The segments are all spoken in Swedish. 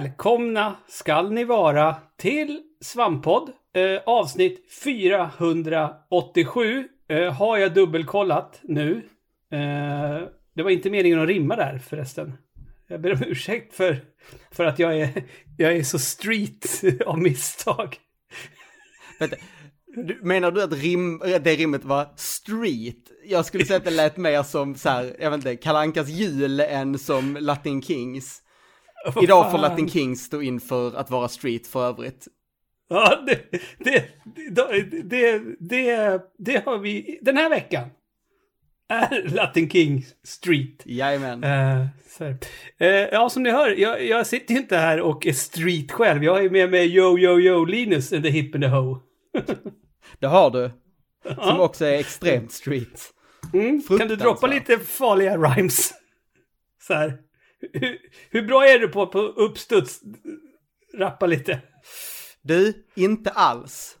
Välkomna skall ni vara till Svampodd Eh, avsnitt 487 eh, har jag dubbelkollat nu. Eh, det var inte meningen att rimma där förresten. Jag ber om ursäkt för, för att jag är, jag är så street av misstag. Vänta, du, menar du att rim, det rimmet var street? Jag skulle säga att det lät mer som så här, jag vet inte, Kalankas jul än som Latin Kings. Idag får. Latin Kings stå inför att vara street för övrigt. Ja, det, det, det, det, det, har vi den här veckan. Är Latin King Street. Jajamän. Här. Eh, ja, som ni hör, jag, jag sitter ju inte här och är street själv. Jag har ju med mig Yo Yo Yo Linus and the Hip and the Ho. Det har du. Som Ja. också är extremt street. Mm, kan du droppa lite farliga rhymes? Så här. Hur, hur bra är du på, på uppstuds? Rappa lite. Du, inte alls.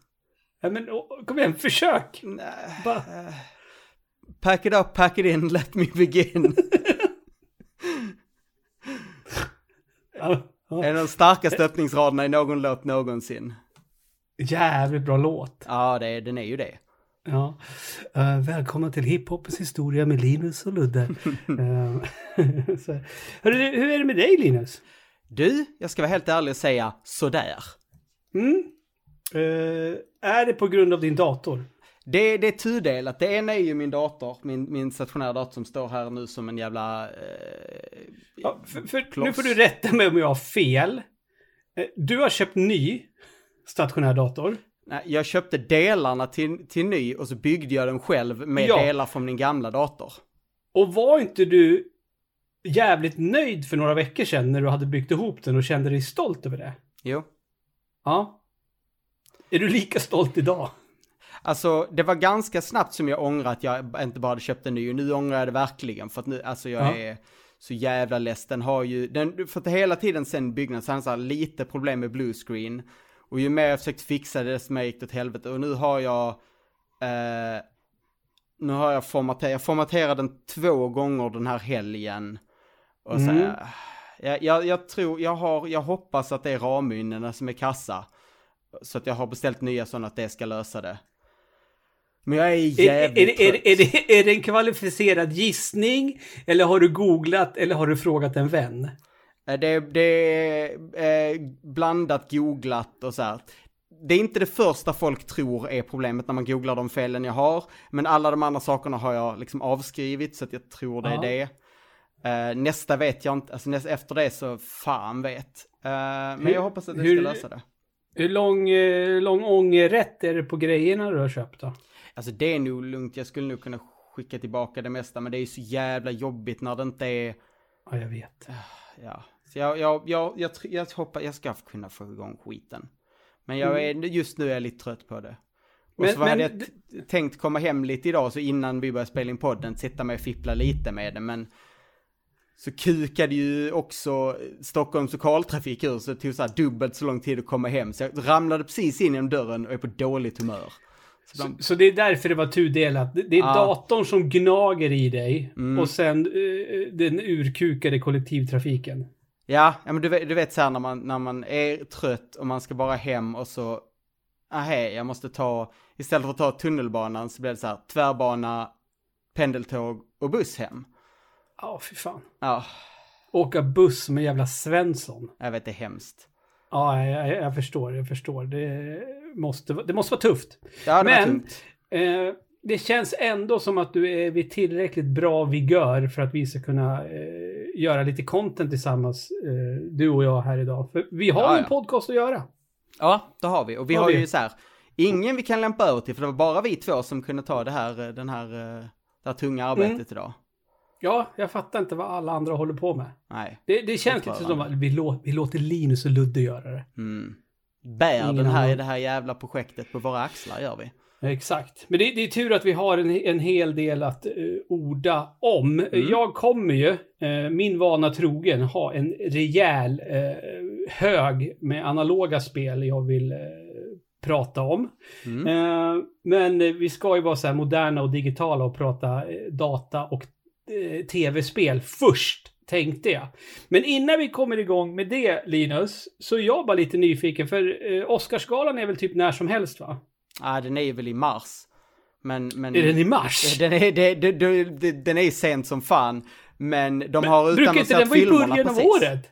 Ja, men kom igen, försök. Nej. Bara, Pack it up, pack it in, let me begin. ja, ja. är de starkaste öppningsraderna i någon låt någonsin. Jävligt bra låt. Ja, det den är ju det. Ja. Uh, välkomna till hiphopens historia med Linus och Ludde. uh. Hörru, hur är det med dig Linus? Du, jag ska vara helt ärlig och säga sådär. Mm? Eh, är det på grund av din dator? Det, det är tudelat. Det ena är ju min dator, min, min stationära dator som står här nu som en jävla... Eh, Ja, för, för, nu får du rätta mig om jag har fel. Du har köpt ny stationär dator. Nej, jag köpte delarna till, till ny och så byggde jag den själv med Ja. delar från min gamla dator. Och var inte du jävligt nöjd för några veckor sedan när du hade byggt ihop den och kände dig stolt över det? Jo. Ja. Är du lika stolt idag? Alltså, det var ganska snabbt som jag ångrade att jag inte bara hade köpt en ny och nu ångrar jag det verkligen för att nu, alltså jag Ja. är så jävla less. Den har ju, den, för att hela tiden sen byggnaden så så här lite problem med blue screen. Och ju mer jag försökt fixa det, desto mer gick det åt helvete. Och nu har jag, eh, nu har jag formaterat, jag formaterade den två gånger den här helgen. Och så, Mm. här, jag, jag, jag tror, jag har, jag hoppas att det är ramminnena som är kassa. Så att jag har beställt nya sådana att det ska lösa det. Men jag är Är, är, jävligt är, är, trött. är, det, är det en kvalificerad gissning? Eller har du googlat eller har du frågat en vän? Eh, Det, det är eh, blandat, googlat och så här. Det är inte det första folk tror är problemet när man googlar de felen jag har. Men alla de andra sakerna har jag liksom avskrivit så att jag tror det är det. Eh, nästa vet jag inte, alltså nästa, efter det så fan vet. Eh, men Hur- jag hoppas att hur- ska lösa det. Hur lång, eh, lång ångerrätt är det på grejerna du har köpt då? Alltså det är nog lugnt, jag skulle nog kunna skicka tillbaka det mesta. Men det är ju så jävla jobbigt när det inte är, Ja, jag vet. Ja. Så jag, jag, jag, jag, jag hoppas, jag ska kunna få igång skiten. Men jag är, just nu är jag lite trött på det. Och Men- så hade men jag tänkt komma hem lite idag, så innan vi börjar spela in podden, sitta med och fippla lite med det, men så kukade ju också Stockholms lokaltrafik ur, så det tog så här dubbelt så lång tid att komma hem. Så jag ramlade precis in genom dörren och är på dåligt humör. Så Så, ibland, så det är därför det var tudelat. Det det är Ja. datorn som gnager i dig Mm. och sen eh, den urkukade kollektivtrafiken. ja, ja, men du vet, du vet så här när man, när man är trött och man ska bara hem och så, ahä, jag måste ta, istället för att ta tunnelbanan så blir det så här tvärbana, pendeltåg och buss hem. Ja, fy fan. Ja, Åka buss med jävla Svensson. jag vet det är hemskt. Ja, jag, jag, förstår, jag förstår. Det måste, det måste vara tufft. Ja, Men-. Eh, det känns ändå som att du är vid tillräckligt bra vigör för att vi ska kunna eh, göra lite content tillsammans, eh, du och jag här idag. För vi har Ja, en ja. podcast att göra. Ja, det har vi. Och vi Har har, vi. ju så här, ingen vi kan lämpa över till, för det var bara vi två som kunde ta det här, eh, den här, eh, det här tunga arbetet Mm. idag. Ja, jag fattar inte vad alla andra håller på med. Nej. Det, det känns lite som att vi, lå, vi låter Linus och Ludde göra det. Mm. Bär Ingen den här, annan. det här jävla projektet på våra axlar gör vi. Exakt. Men det, det är tur att vi har en, en hel del att uh, orda om. Mm. Jag kommer ju, eh, min vana trogen, ha en rejäl eh, hög med analoga spel jag vill prata om. Mm. Men vi ska ju vara så här moderna och digitala och prata data och tv-spel först tänkte jag. Men innan vi kommer igång med det, Linus, så är jag bara lite nyfiken, för eh, Oscarsgalan är väl typ när som helst, va? Ja, ah, den är väl i mars. Men, men... Är den i mars? Den är, det, det, det, den är sent som fan. Men de men, har utannonserat filmerna precis. Brukar inte den vara i början av året?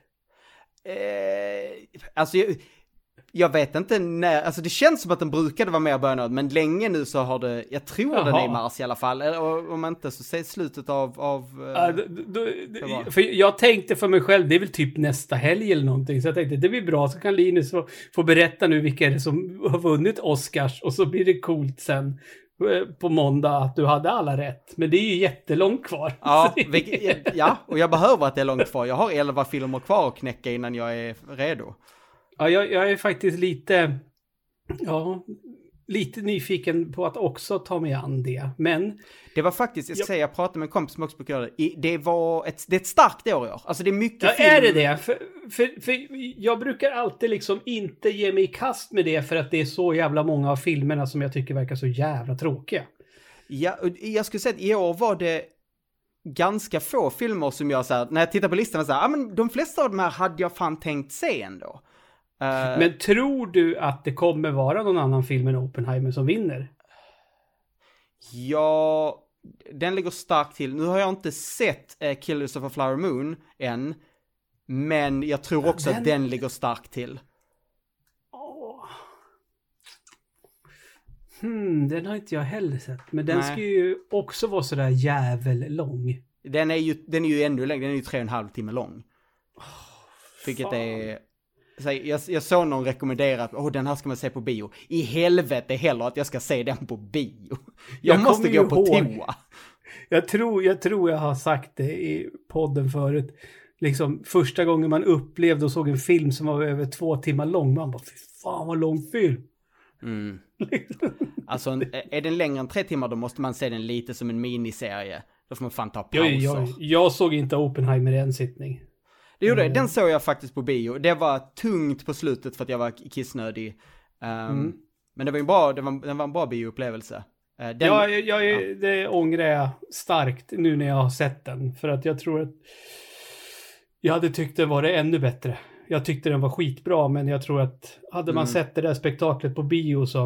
Eh, alltså, jag, vet inte när, alltså det känns som att den brukade vara mer början men länge nu så har det, jag tror Jaha. den är i mars i alla fall, eller om inte så säg slutet av, av ja, då, då, För jag tänkte för mig själv, det är väl typ nästa helg eller någonting, så jag tänkte det blir bra, så kan Linus få, få berätta nu vilka är det som har vunnit Oscars, och så blir det coolt sen eh, på måndag att du hade alla rätt. Men det är ju jättelångt kvar. Ja, ja, och jag behöver att det är långt kvar. Jag har elva filmer kvar att knäcka innan jag är redo. Ja, jag, jag är faktiskt lite... Ja, lite nyfiken på att också ta mig an det, men... Det var faktiskt, jag ska säga, jag pratade med en kompis som också brukar göra det. Det var ett, det är ett starkt år i år. Alltså det är mycket ja, film. är det det? För, för, för jag brukar alltid liksom inte ge mig i kast med det för att det är så jävla många av filmerna som jag tycker verkar så jävla tråkiga. Ja, jag skulle säga att i år var det ganska få filmer som jag så här, när jag tittar på listan, så här, ja men de flesta av de här hade jag fan tänkt se ändå. Uh, Men tror du att det kommer vara någon annan film än Oppenheimer som vinner? Ja, den ligger starkt till. Nu har jag inte sett uh, Killers of a Flower Moon än. Men jag tror också den... att den ligger starkt till. Oh. Hmm, den har inte jag heller sett. Men den Nej. ska ju också vara sådär jävel lång. Den är ju, den är ju ännu längre, den är ju tre och en halv timme lång. Oh, Vilket fan. är jag, jag såg någon rekommendera att oh, den här ska man se på bio. I helvete heller att jag ska se den på bio. Jag, jag måste gå på toa. Jag tror, jag tror jag har sagt det i podden förut. Liksom första gången man upplevde och såg en film som var över två timmar lång. Man bara, fy fan vad lång film. Mm. alltså är den längre än tre timmar då måste man se den lite som en miniserie. Då får man fan ta pauser. Jag, jag, jag såg inte Oppenheimer i en sittning. Det gjorde mm. Den såg jag faktiskt på bio. Det var tungt på slutet för att jag var kissnödig. Um, mm. Men det var en bra, det var, det var en bra bioupplevelse. Uh, den, ja, jag, ja, det ångrar jag starkt nu när jag har sett den. För att jag tror att jag hade tyckt det var det ännu bättre. Jag tyckte den var skitbra, men jag tror att hade man mm. sett det där spektaklet på bio så...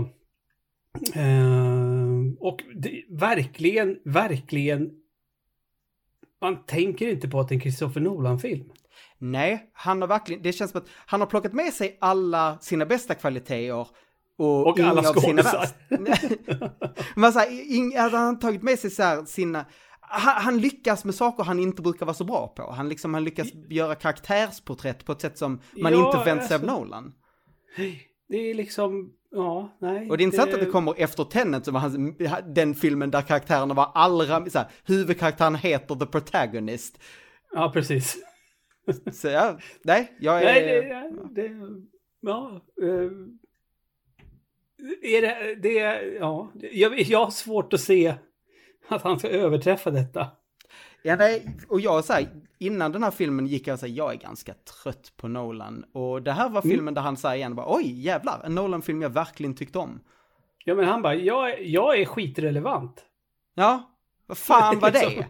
Uh, och det, verkligen, verkligen man tänker inte på att det är en Christopher Nolan-film. Nej, han har verkligen, det känns som att han har plockat med sig alla sina bästa kvaliteter och, och alla skådisar. Men så här, ing, han har tagit med sig så här, sina, han, han, lyckas med saker han inte brukar vara så bra på. Han, liksom, han lyckas göra karaktärsporträtt på ett sätt som man ja, inte förväntar sig alltså, av Nolan. Det är liksom, ja, nej. Och det är intressant det... att det kommer efter Tenet som var hans, den filmen där karaktärerna var allra, så här, huvudkaraktären heter The Protagonist. Ja, precis. Så ja, nej, jag är... Nej, det, det, ja. Uh, är det, det, ja, jag, jag har svårt att se att han ska överträffa detta. Ja, nej, och jag säger, innan den här filmen gick jag och sa jag är ganska trött på Nolan. Och det här var mm. filmen mm. där han säger igen, bara, oj jävlar, en Nolan-film jag verkligen tyckte om. Ja, men han bara, jag, jag är skitrelevant. Ja, vad fan var det?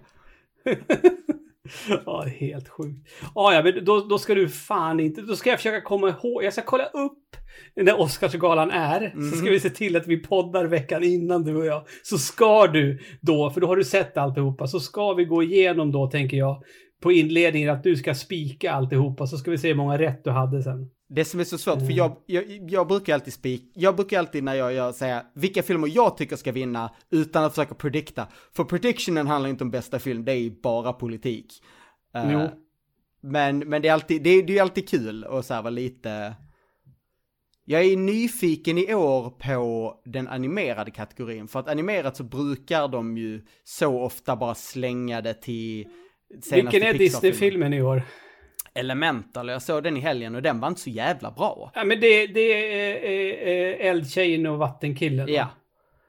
ja, helt sjukt. Ja, ja, men då, då ska du fan inte... Då ska jag försöka komma ihåg. Jag ska kolla upp när Oscarsgalan är. Mm. Så ska vi se till att vi poddar veckan innan du och jag. Så ska du då, för då har du sett alltihopa, så ska vi gå igenom då, tänker jag, på inledningen att du ska spika alltihopa. Så ska vi se hur många rätt du hade sen. Det som är så svårt, för mm. jag, jag, jag brukar alltid spik, jag brukar alltid när jag, jag säger vilka filmer jag tycker ska vinna utan att försöka predikta. För predictionen handlar inte om bästa film, det är ju bara politik. Uh, jo. Men, men det är alltid, det är, det är alltid kul att så här vara lite... Jag är nyfiken i år på den animerade kategorin, för att animerat så brukar de ju så ofta bara slänga det till Vilken är Disney-filmen i år? Elemental, jag såg den i helgen och den var inte så jävla bra. Ja men det, det är, är, Eldtjejen och Vattenkillen. Ja.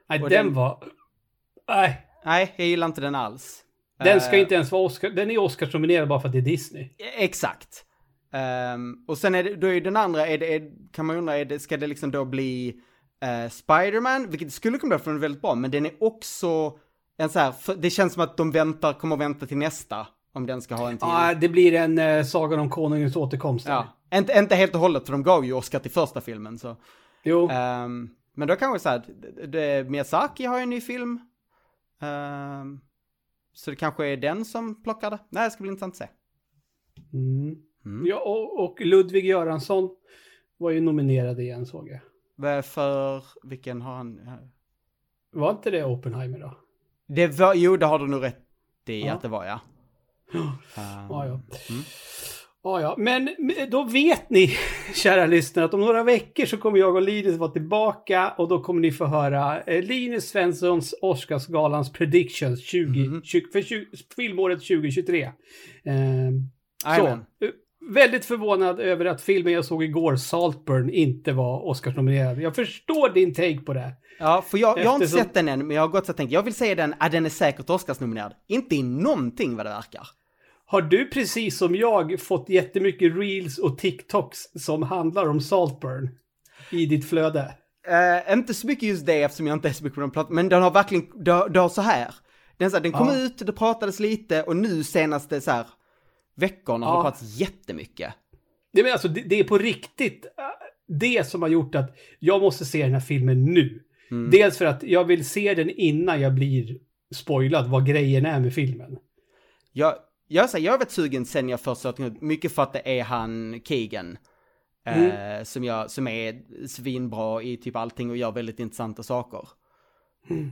Nej, den, den, var... Nej. Nej, jag gillar inte den alls. Den ska uh, inte ens vara Oscar, den är Oscars-nominerad bara för att det är Disney. Exakt. Um, och sen är det, då är den andra, är det, är, kan man undra, är det, ska det liksom då bli uh, Spiderman, vilket skulle kunna bli väldigt bra, men den är också en så här, det känns som att de väntar, kommer att vänta till nästa Om den ska ha en till. Ja, det blir en uh, Sagan om Konungens återkomst. Ja. Inte, inte helt och hållet, för de gav ju Oscar till första filmen så. Jo. Um, men då kanske så här, det, det, Miyazaki har ju en ny film. Um, så det kanske är den som plockar det. Nej, det ska bli intressant att se. Mm. Mm. Ja, och, och, Ludvig Göransson var ju nominerad igen såg jag. För vilken har han? Var inte det Oppenheimer då? Det var, jo det har du nog rätt i ja. att det var ja. Ja, ja. Mm. Ja, ja, men då vet ni, kära lyssnare, att om några veckor så kommer jag och Linus vara tillbaka och då kommer ni få höra eh, Linus Svenssons Oscarsgalans predictions 20, mm. 20, för 20, filmåret 2023. Eh, så, väldigt förvånad över att filmen jag såg igår, Saltburn, inte var Oscarsnominerad. Jag förstår din take på det. Ja, för jag, jag har inte sett den än, men jag har gått så tänkt, jag vill säga den, att den är säkert Oscarsnominerad. Inte i någonting vad det verkar. Har du precis som jag fått jättemycket reels och TikToks som handlar om Saltburn i ditt flöde? Uh, inte så mycket just det eftersom jag inte är så mycket på den plattan, men den har verkligen, det har så här. Den, så här, den kom ja. ut, det pratades lite och nu senaste så här veckorna ja. har det pratats jättemycket. Det, men alltså, det, det, är på riktigt äh, det som har gjort att jag måste se den här filmen nu. Mm. Dels för att jag vill se den innan jag blir spoilad vad grejen är med filmen. Jag, jag, så, jag har varit sugen sen jag först såg mycket för att det är han Keegan. Mm. Eh, som, jag, som är svinbra i typ allting och gör väldigt intressanta saker. Mm.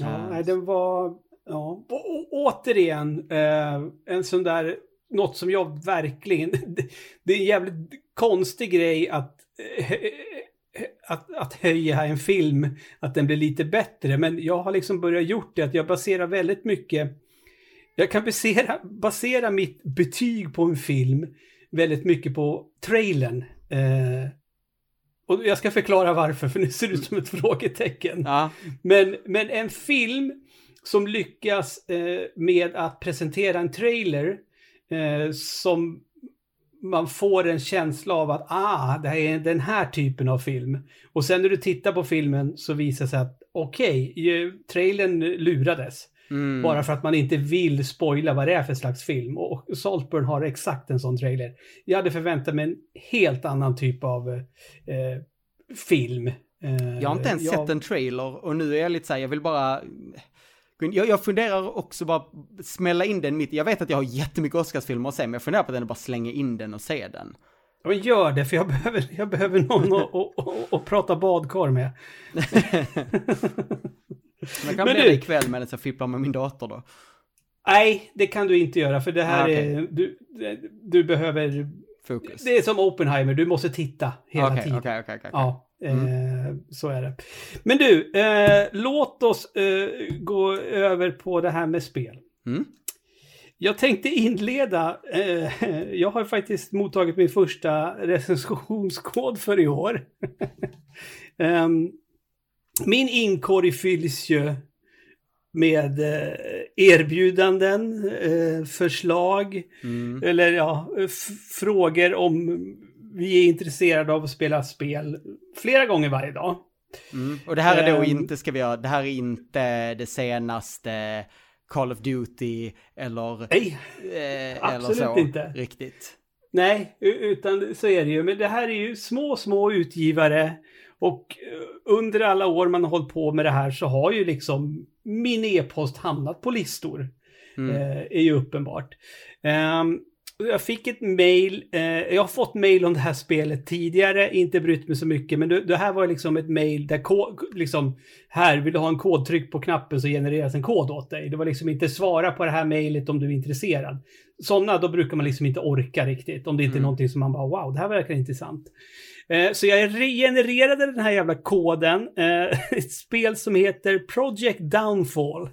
Ja, uh, den var, ja, och, återigen, eh, en sån där, något som jag verkligen, det, det är en jävligt konstig grej att, eh, att, att höja en film, att den blir lite bättre, men jag har liksom börjat gjort det, att jag baserar väldigt mycket jag kan basera, basera mitt betyg på en film väldigt mycket på trailern. Eh, och jag ska förklara varför, för nu ser det ut som ett frågetecken. Ja. Men, men en film som lyckas eh, med att presentera en trailer eh, som man får en känsla av att ah, det här är den här typen av film. Och sen när du tittar på filmen så visar det sig att okej, okay, trailern lurades. Mm. Bara för att man inte vill spoila vad det är för slags film. Och Saltburn har exakt en sån trailer. Jag hade förväntat mig en helt annan typ av eh, film. Eh, jag har inte ens jag... sett en trailer och nu är jag lite så här, jag vill bara... Jag, jag funderar också bara smälla in den mitt, jag vet att jag har jättemycket Oscarsfilmer att se, men jag funderar på att bara slänga in den och se den. Ja, men gör det, för jag behöver, jag behöver någon att prata badkar med. Jag kan men bli du... ikväll medan jag fipplar med min dator då. Nej, det kan du inte göra för det här ah, okay. är... Du, du behöver... Fokus. Det är som Oppenheimer, du måste titta hela okay, tiden. Okej, okej, okej. Ja, mm. eh, så är det. Men du, eh, låt oss eh, gå över på det här med spel. Mm. Jag tänkte inleda, eh, jag har faktiskt mottagit min första recensionskod för i år. um, min inkorg fylls ju med eh, erbjudanden, eh, förslag mm. eller ja, frågor om vi är intresserade av att spela spel flera gånger varje dag. Mm. Och det här är då um, inte, ska vi göra, det här är inte det senaste Call of Duty eller... Nej, eh, absolut eller så, inte. Riktigt. Nej, utan så är det ju. Men det här är ju små, små utgivare och eh, under alla år man har hållit på med det här så har ju liksom min e-post hamnat på listor. Mm. Eh, är ju uppenbart. Um, jag fick ett mail, eh, jag har fått mail om det här spelet tidigare, inte brytt mig så mycket, men det, det här var liksom ett mail där kod, liksom, här vill du ha en kod, tryck på knappen så genereras en kod åt dig. Det var liksom inte svara på det här mailet om du är intresserad. Sådana, då brukar man liksom inte orka riktigt, om det inte mm. är någonting som man bara wow, det här verkar intressant. Eh, så jag regenererade den här jävla koden. Eh, ett spel som heter Project Downfall.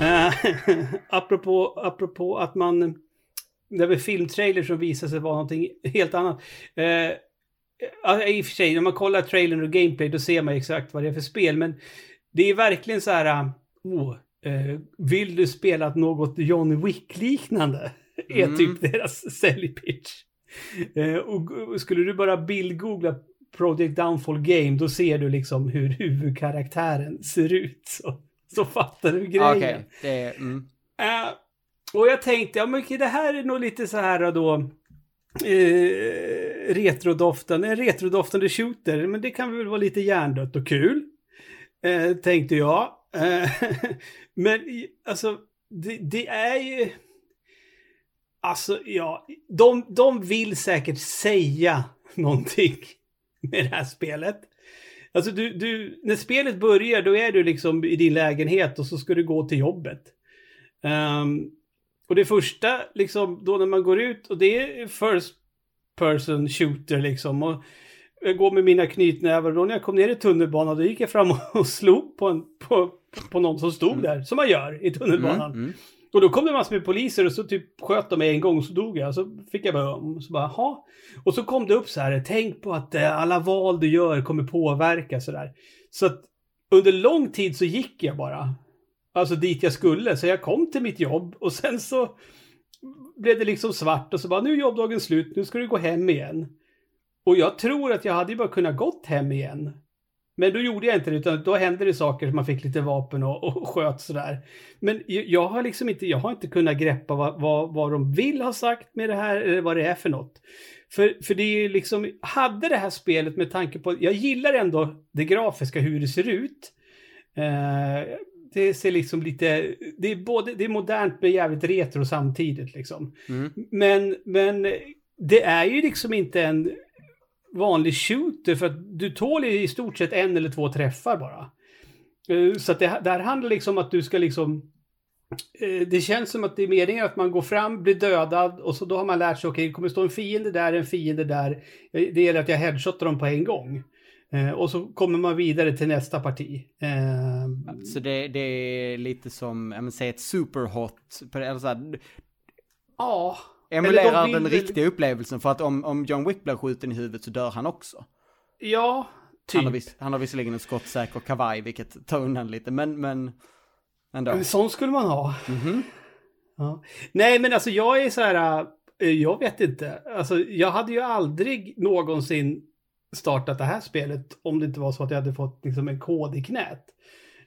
Eh, apropå, apropå att man... Det var filmtrailer som visade sig vara någonting helt annat. Eh, Ja, i och för sig, när man kollar trailern och gameplay då ser man exakt vad det är för spel, men det är verkligen så här, oh, eh, vill du spela något John Wick-liknande? Är Mm. typ deras säljpitch. Eh, och, och skulle du bara bildgoogla Project Downfall Game, då ser du liksom hur huvudkaraktären ser ut. Så, så fattar du grejen. Okej, det är... Mm. Eh, och jag tänkte, ja men det här är nog lite så här då... Eh, retrodoften, eh, en retrodoftande shooter, men det kan väl vara lite hjärndött och kul. Eh, tänkte jag. Eh, men alltså, det, det är ju... Alltså, ja, de, de vill säkert säga någonting med det här spelet. Alltså, du, du, när spelet börjar, då är du liksom i din lägenhet och så ska du gå till jobbet. Um, och det första, liksom, då när man går ut, och det är first person shooter liksom. Och jag går med mina knytnävar och då när jag kom ner i tunnelbanan, då gick jag fram och slog på, en, på, på någon som stod där, som man gör i tunnelbanan. Mm, mm. Och då kom det massor med poliser och så typ sköt de mig en gång och så dog jag. Så fick jag bara, och så bara, ha. Och så kom det upp så här, tänk på att eh, alla val du gör kommer påverka sådär. Så att under lång tid så gick jag bara. Alltså dit jag skulle. Så jag kom till mitt jobb och sen så blev det liksom svart och så bara, nu är jobbdagen slut, nu ska du gå hem igen. Och jag tror att jag hade ju bara kunnat gått hem igen. Men då gjorde jag inte det, utan då hände det saker, man fick lite vapen och, och sköt sådär. Men jag, har liksom inte, jag har inte kunnat greppa vad, vad, vad de vill ha sagt med det här, eller vad det är för något. För, för det är ju liksom, hade det här spelet med tanke på, jag gillar ändå det grafiska, hur det ser ut. Eh, det ser liksom lite, det är både, det är modernt men jävligt retro samtidigt liksom. Mm. Men, men det är ju liksom inte en vanlig shooter för att du tål i stort sett en eller två träffar bara. Eh, Så att det, det här handlar liksom om att du ska liksom eh, det känns som att det är meningen att man går fram, blir dödad och så då har man lärt sig, okej, det kommer stå en fiende där, en fiende där. Eh, Det gäller att jag headshotar dem på en gång. Eh, och så kommer man vidare till nästa parti. Eh, Så det, det är lite som, jag menar, säg ett superhot, eller så här, ja. emulerar de den väl- riktiga upplevelsen för att om, om John Wick blir skjuten i huvudet så dör han också. Ja, typ. Han har, vis, han har visserligen en skottsäker kavaj vilket tar undan lite, men, men ändå. En sån skulle man ha. Mhm. Ja. Nej, men alltså jag är så här, eh, jag vet inte. Alltså jag hade ju aldrig någonsin startat det här spelet om det inte var så att jag hade fått liksom en kod i knät.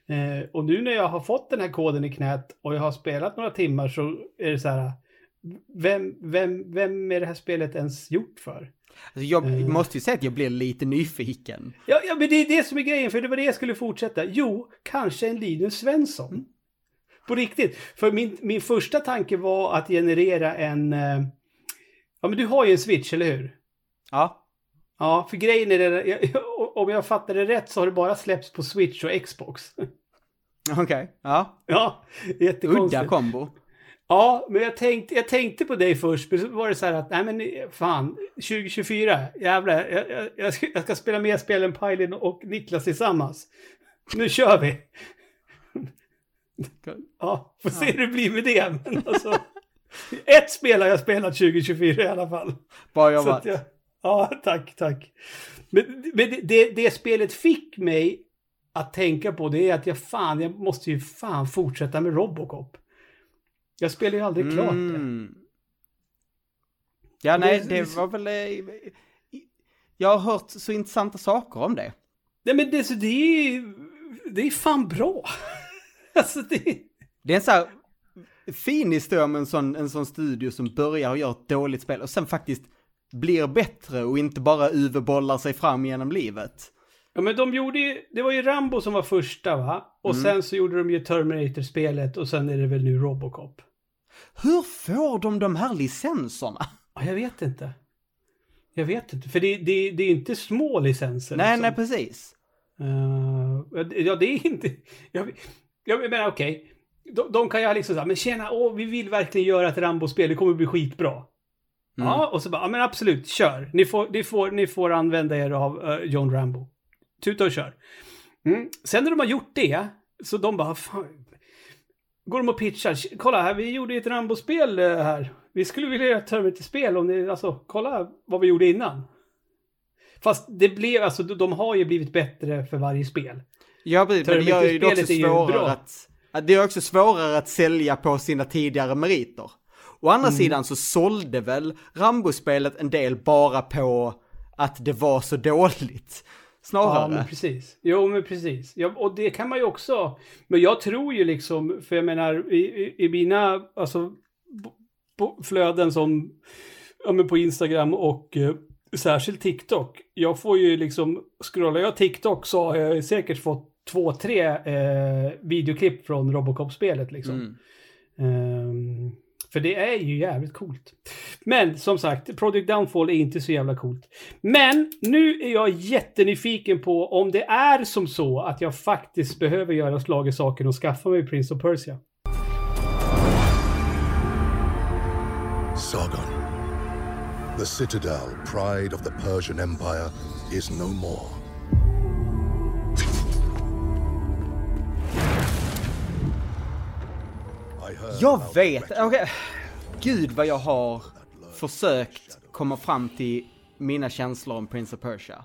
Eh, och nu när jag har fått den här koden i knät och jag har spelat några timmar så är det så här, vem, vem, vem är det här spelet ens gjort för? Alltså jag Eh. måste ju säga att jag blir lite nyfiken. Ja, ja, men det är det som är grejen, för det var det jag skulle fortsätta. Jo, kanske en Linus Svensson. På riktigt. För min, min första tanke var att generera en... Eh, ja, men du har ju en Switch, eller hur? Ja. Ja, för grejen är det, om jag fattar det rätt så har det bara släppts på Switch och Xbox. Okej. Ja. ja, jättekonstigt. Udda kombo. Ja, men jag tänkte, jag tänkte på dig först, men så var det så här att, nej men fan, 2024, jävlar, jag, jag, jag, ska, jag ska spela mer spel än Pajlin och Niklas tillsammans. Nu kör vi! Ja, får se hur det blir med det. Men alltså, ett spel har jag spelat 2024 i alla fall. Så jobbat. jag, ja, tack, tack. Men, men det, det, spelet fick mig att tänka på det är att jag fan, jag måste ju fan fortsätta med Robocop. Jag spelar ju aldrig klart det. Mm. Ja, nej, det- var väl... eh, Jag har hört så intressanta saker om det. Nej men det, så det är det är fan bra. alltså det Det är en så här fin historia om en sån, en sån studio som börjar och gör ett dåligt spel och sen faktiskt blir bättre och inte bara UV-bollar sig fram genom livet. Ja men de gjorde ju, det var ju Rambo som var första va? Och Mm. sen så gjorde de ju Terminator-spelet och sen är det väl nu Robocop. Hur får de de här licenserna? Ja, jag vet inte. Jag vet inte, för det, det, det är inte små licenser. Nej, liksom. nej, precis. Eh, ja, det är inte... Jag, jag menar, okej. De, de kan ju ha liksom säga, men tjena, åh, vi vill verkligen göra ett Rambo-spel, det kommer bli skitbra. Mm. Ja, och så bara, ja men absolut, kör. Ni får, ni får, ni får använda er av eh, John Rambo. Tuta och kör. Mm. Sen när de har gjort det, så de bara, fan. Går de och pitchar, kolla här, vi gjorde ett Rambo-spel eh, här. Vi skulle vilja göra ett Terminator-spel om ni, alltså, kolla vad vi gjorde innan. Fast det blev, alltså de har ju blivit bättre för varje spel. Ja, precis, men det gör ju det också ju svårare att det är också svårare att sälja på sina tidigare meriter. Å andra mm. sidan så sålde väl Rambo-spelet en del bara på att det var så dåligt. Snarare. Ja, men precis. Jo, men precis. Ja, och det kan man ju också. Men jag tror ju liksom, för jag menar i, i, i mina, alltså flöden som, ja men på Instagram och eh, särskilt TikTok. Jag får ju liksom, scrollar jag TikTok så har jag säkert fått två, tre eh, videoklipp från Robocop-spelet liksom. Mm. Um, för det är ju jävligt coolt. Men som sagt, Project Downfall är inte så jävla coolt. Men nu är jag jättenyfiken på om det är som så att jag faktiskt behöver göra slag i saken och skaffa mig Prince of Persia. Sargon. The citadel, pride of the Persian Empire, is no more. Jag vet, okej. Okay. Gud vad jag har försökt komma fram till mina känslor om Prince of Persia.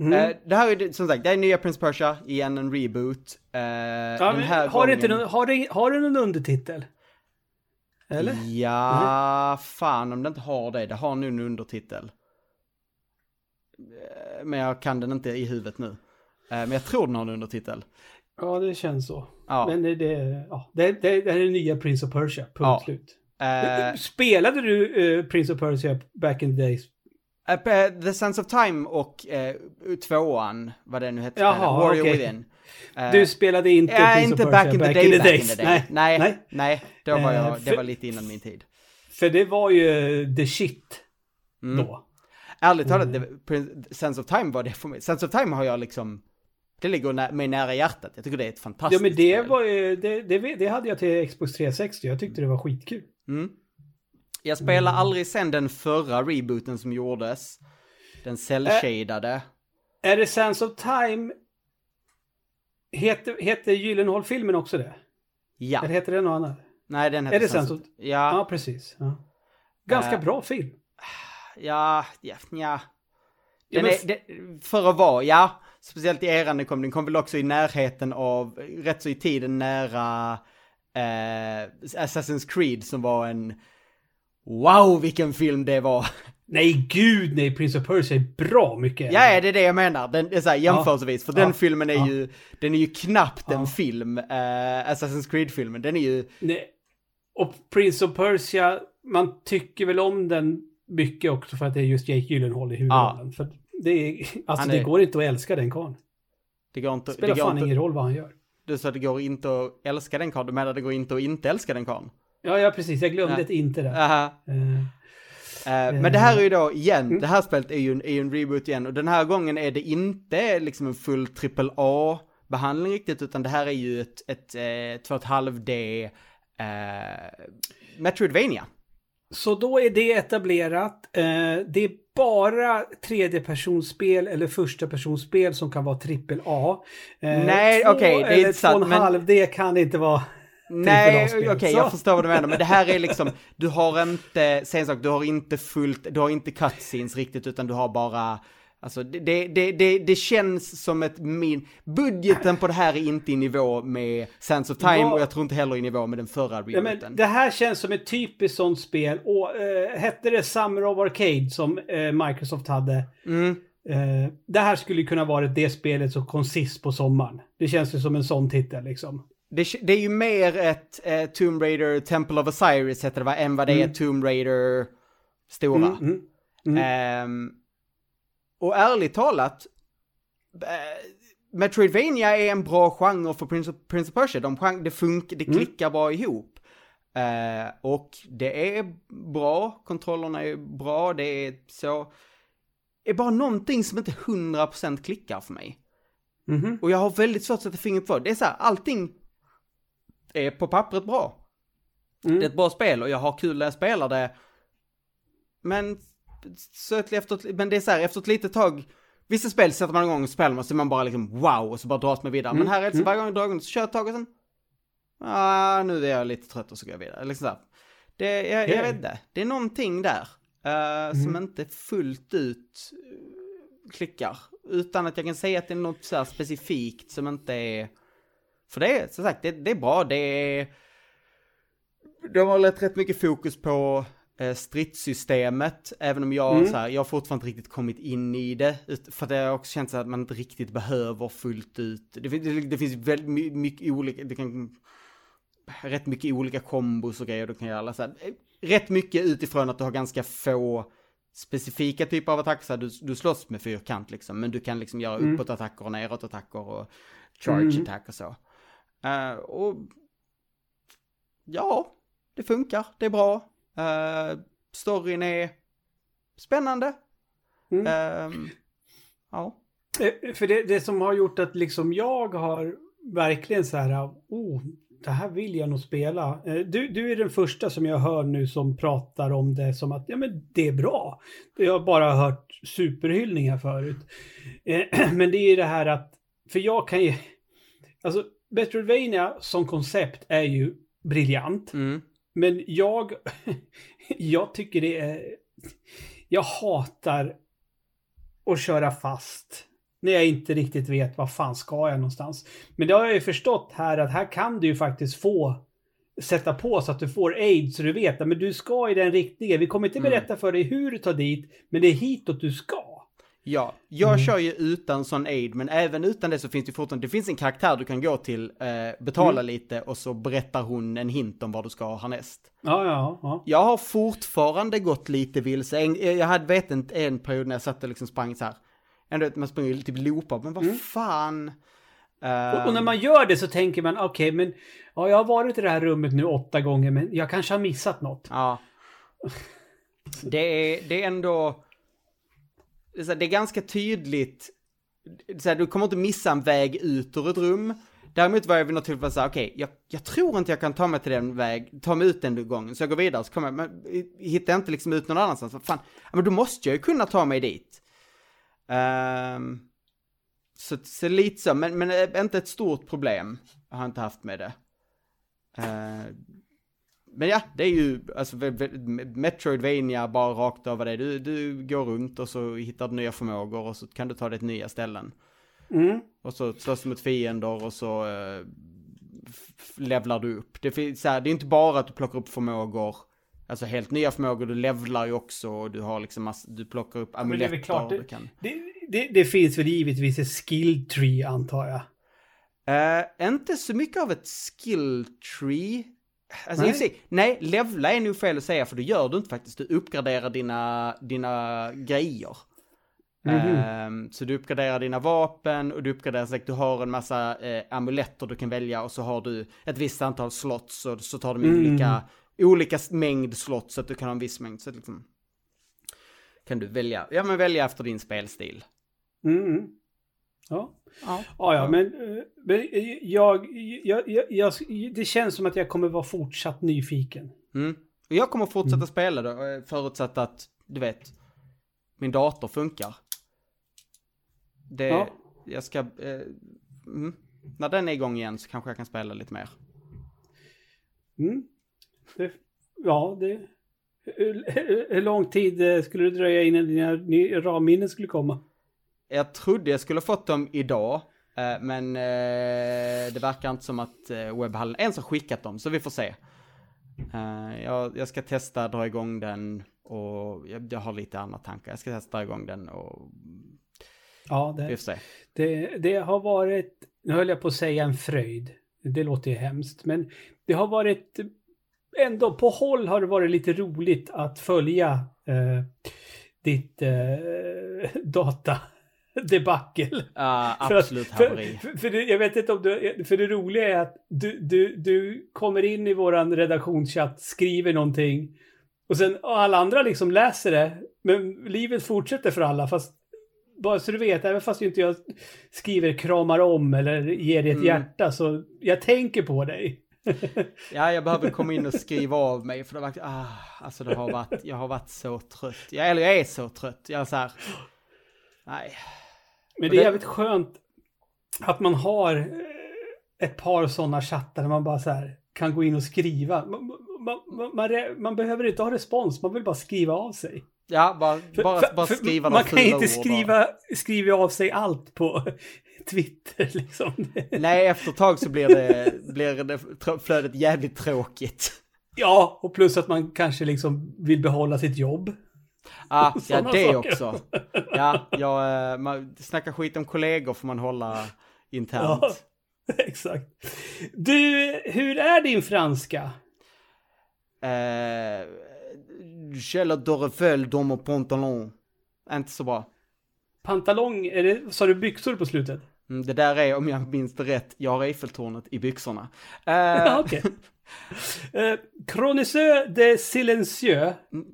Mm. Uh, det här är som sagt, det är nya Prince of Persia, igen en reboot. Uh, ja, den här har, gången... inte, har, det, har den en undertitel? Eller? Ja, mm. fan om det inte har det. Det har nu en undertitel. Eh, men jag kan den inte i huvudet nu. Men jag tror den har en undertitel. Ja, det känns så. Ja. Men det, ja, det, det, det är det nya Prince of Persia, punkt ja. slut. Uh, Spelade du uh, Prince of Persia back in the days? Uh, the Sense of Time och uh, tvåan, vad det nu hette, Jaha, Warrior okay. Within. du spelade inte uh, Prince inte of Persia back in the, back day, in the days? In the day. Nej, nej, nej, då var jag, det var lite innan min tid. För det var ju the shit mm. då. Ärligt talat, mm. Sense of Time var det för mig. Sense of Time har jag liksom det ligger mig nära hjärtat. Jag tycker det är ett fantastiskt Ja men det spel. var ju, det, det, det, hade jag till Xbox 360. Jag tyckte det var skitkul. Mm. Jag spelar mm. aldrig sen den förra rebooten som gjordes. Den cell-shadade. Är, är det Sense of Time? Heter, heter Gyllenhaal-filmen också det? Ja. Eller heter det något annat? Nej, den heter Är det Sense of... Ja. Ja, precis. Ja. Ganska uh, bra film. Ja, ja, ja. Den ja, är, det, för att vara, ja speciellt i eran den kom, den kom väl också i närheten av, rätt så i tiden nära eh, Assassin's Creed som var en, wow vilken film det var. Nej gud nej, Prince of Persia är bra mycket. Ja, det är det jag menar. Den är så här, jämförelsevis. Ja, för ja, den filmen är ja. ju, den är ju knappt en film. Uh, Assassin's Creed-filmen, den är ju... Nej. Och Prince of Persia, man tycker väl om den mycket också för att det är just Jake Gyllenhaal i huvudrollen. För det, är, alltså, är, det går inte att älska den karln. Det går inte. Spelar det fan inte, ingen roll vad han gör. Du sa att det går inte att älska den karln. Du menar att det går inte att inte älska den karln? Ja, ja precis. Jag glömde ja. ett inte där. Aha. Uh, Uh, men det här är ju då, igen, mm. det här spelet är ju, en, är ju en reboot igen och den här gången är det inte liksom en full triple A behandling riktigt utan det här är ju ett, ett, ett 2,5D uh, Metroidvania. Så då är det etablerat. Uh, det bara tredjepersonsspel eller första personspel som kan vara trippel A. Eh, Nej, okej, okay, det är inte sant. Två och en halv, men... det kan inte vara Nej, okej, okay, jag förstår vad du menar, men det här är liksom, du har inte, säg en sak, du har inte fullt, du har inte cutscenes riktigt, utan du har bara Alltså det, det, det, det känns som ett min... Budgeten på det här är inte i nivå med Sands of Time ja. och jag tror inte heller i nivå med den förra rebooten. Ja, det här känns som ett typiskt sånt spel. Och, äh, hette det Summer of Arcade som äh, Microsoft hade? Mm. Äh, det här skulle kunna vara det spelet som kom sist på sommaren. Det känns ju som en sån titel liksom. Det, det är ju mer ett eh, Tomb Raider Temple of Osiris heter det va, än vad det mm. är Tomb Raider stora. Mm, mm, mm. Um, och ärligt talat, äh, Metroidvania är en bra genre för Prince of, Prince of Persia. De, det funkar, det mm. klickar bra ihop. Uh, och det är bra, kontrollerna är bra, det är så. Det är bara någonting som inte 100% klickar för mig. Mm -hmm. Och jag har väldigt svårt att sätta fingret på det. är så här, allting är på pappret bra. Mm. Det är ett bra spel och jag har kul när jag spelar det. Men så efter, men det är så här, efter ett litet tag, vissa spel sätter man igång och spelar och så är man bara liksom wow och så bara dras man vidare. Mm. Men här är det så mm. varje gång jag drar igång så kör jag ett tag och sen, ah, nu är jag lite trött och så går jag vidare. Liksom så. Det, jag, jag vet inte, det är någonting där uh, mm. som inte fullt ut klickar. Utan att jag kan säga att det är något så specifikt som inte är För det är, som sagt, det, det är bra, det är... De har lagt rätt mycket fokus på eh, stridssystemet, även om jag, Mm. så här, jag har fortfarande inte riktigt kommit in i det. För det har också känts att man inte riktigt behöver fullt ut. Det, det, det finns väldigt my- mycket olika, det kan... Rätt mycket olika kombos och grejer du kan göra. Så här, eh, rätt mycket utifrån att du har ganska få specifika typer av attacker. Så här, du, du slåss med fyrkant liksom, men du kan liksom göra Mm. uppåtattacker och neråtattacker och charge Mm. och så. Eh, och ja, det funkar, det är bra. Uh, storyn är spännande. Mm. Ehm, ja. Eh, För det, det som har gjort att liksom jag har verkligen så här, oh, det här vill jag nog spela. Eh, Du, du är den första som jag hör nu som pratar om det som att ja, men det är bra. Jag har bara hört superhyllningar förut. Eh, Men det är ju det här att, för jag kan ju, alltså Metroidvania som koncept är ju briljant. Mm. Men jag, jag tycker det är, jag hatar att köra fast när jag inte riktigt vet vad fan ska jag någonstans. Men det har jag ju förstått här att här kan du ju faktiskt få sätta på så att du får aid så du vet att men du ska i den riktningen. Vi kommer inte Mm. berätta för dig hur du tar dit, men det är hitåt du ska. Ja, jag Mm. kör ju utan sån aid, men även utan det så finns det fortfarande, det finns en karaktär du kan gå till, eh, betala Mm. lite och så berättar hon en hint om vad du ska härnäst. Ja, ja, ja. Jag har fortfarande gått lite vilse. En- Jag hade vet inte en period när jag satt och liksom sprang så här. Ändå man springer typ loopar, men vad Mm. fan. Och, och när man gör det så tänker man okej, men ja, jag har varit i det här rummet nu åtta gånger, men jag kanske har missat något. Ja. Det är, det är ändå... Det är, ganska tydligt. Så här, du kommer inte missa en väg ut ur ett rum. Däremot var jag vid något tillfälle såhär, okej, jag, jag tror inte jag kan ta mig till den väg, ta mig ut den gången. Så jag går vidare, så kommer jag, men hittar jag inte liksom ut någon annanstans. Vad fan, men då måste jag ju kunna ta mig dit. Um, så, så lite så, men, men eh, inte ett stort problem. Jag har inte haft med det. Eh, men ja, det är ju alltså Metroidvania bara rakt över det. Du, du går runt och så hittar du nya förmågor och så kan du ta dig till nya ställen. Mm. Och så slåss du mot fiender och så f- levlar du upp. Det, finns, så här, det är inte bara att du plockar upp förmågor, alltså helt nya förmågor, du levlar ju också och du har liksom mass, du plockar upp men det amuletter. klart, det- kan... Det, det, det finns väl givetvis ett skill tree antar jag. Eh, inte så mycket av ett skill tree. Alltså Nej. nej. Sig, nej, levla är nog fel att säga för det gör du inte faktiskt. Du uppgraderar dina, dina grejer. Mhm. Ehm, så du uppgraderar dina vapen och du uppgraderar, så att du har en massa eh, amuletter du kan välja och så har du ett visst antal slots och så tar de Mm. olika, olika mängd slots så att du kan ha en viss mängd. Så liksom, kan du välja, ja men välja efter din spelstil. Mm. Ja. Ja. Ja, ja, men, eh, men eh, jag, jag, jag, jag, det känns som att jag kommer vara fortsatt nyfiken. Mm. Och jag kommer fortsätta Mm. spela då, eh, förutsatt att, du vet, min dator funkar. Det, Ja. jag ska, eh, mm. när den är igång igen så kanske jag kan spela lite mer. Mm. Det, ja, det... Hur, hur lång tid skulle det dröja innan dina RAM-minnen skulle komma? Jag trodde jag skulle fått dem idag, eh, men eh, det verkar inte som att eh, webbhallen ens har skickat dem, så vi får se. Jag, jag ska testa dra igång den och jag, jag har lite andra tankar. Jag ska testa dra igång den och Ja, vi det, får se. det, det har varit, nu höll jag på att säga en fröjd. Det låter ju hemskt, men det har varit ändå på håll har det varit lite roligt att följa eh, ditt eh, data debacle. Uh, För att- absolut För, haveri. för, för det, jag vet inte om du, för det roliga är att du, du, du kommer in i våran redaktionschatt, skriver någonting och sen och alla andra liksom läser det, men livet fortsätter för alla fast bara så du vet, även fast inte jag skriver kramar om eller ger dig ett Mm. hjärta så jag tänker på dig. Ja, jag behöver komma in och skriva av mig för det har varit, ah, alltså det har varit, jag har varit så trött. Jag, eller jag är så trött. Jag är så här, nej. Men det är jävligt skönt att man har eh, ett par sådana chattar där man bara så här kan gå in och skriva. Man, man, man, man, behöver inte ha respons, man vill bara skriva av sig. Ja, bara, För- bara, för- bara för skriva Man kan inte skriva, skriva av sig allt på Twitter liksom. Nej, efter ett tag så blir det, blir det flödet jävligt tråkigt. Ja, och plus att man kanske liksom vill behålla sitt jobb. Ah, ja, det saker. också. Ja, ja, eh, man snackar skit om kollegor får man hålla internt. Ja, exakt. Du, hur är din franska? Eh, Källa Dorefel, Domo Pantalon. Inte så bra. Pantalong, är det, sa du byxor på slutet? Mm, det där är, om jag minns det rätt, jag har Eiffeltornet i byxorna. Uh, Okej. Okay. uh, Chroniseux de Silencieux. Mm.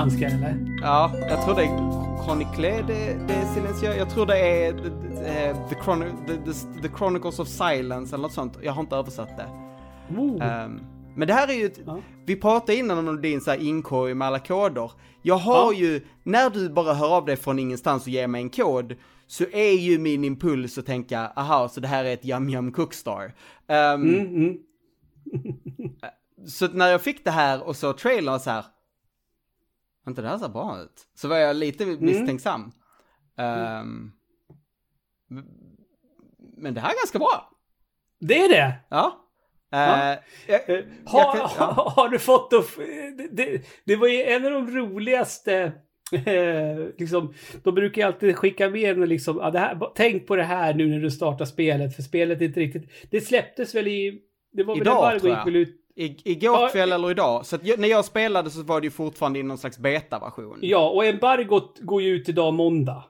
Franska eller? Ja, jag tror det är Chronicle de, de Silencieux. Jag tror det är uh, the, Chron the, the, the, Chronicles of Silence eller något sånt. Jag har inte översatt det. Um, men det här är ju, ett, ja. vi pratade innan om din så här inkorg med alla koder. Jag har ja. ju, när du bara hör av dig från ingenstans och ger mig en kod, så är ju min impuls att tänka, aha, så det här är ett Yum Yum Cookstar. Um, mm, mm. så när jag fick det här och så trailern så här, inte det här ser bra ut. Så var jag lite mm. misstänksam. Mm. Um, men det här är ganska bra. Det är det? Ja. Ja. Uh, jag, jag, ha, kan, ja. Har du fått då, det, det, var ju en av de roligaste Eh, liksom, de brukar alltid skicka med en liksom, det här, tänk på det här nu när du startar spelet, för spelet är inte riktigt... Det släpptes väl i... Det var idag, väl tror jag. Gick ut, I, igår kväll ja, eller idag. Så jag, när jag spelade så var det ju fortfarande i någon slags beta-version. Ja, och embargot går ju ut idag måndag.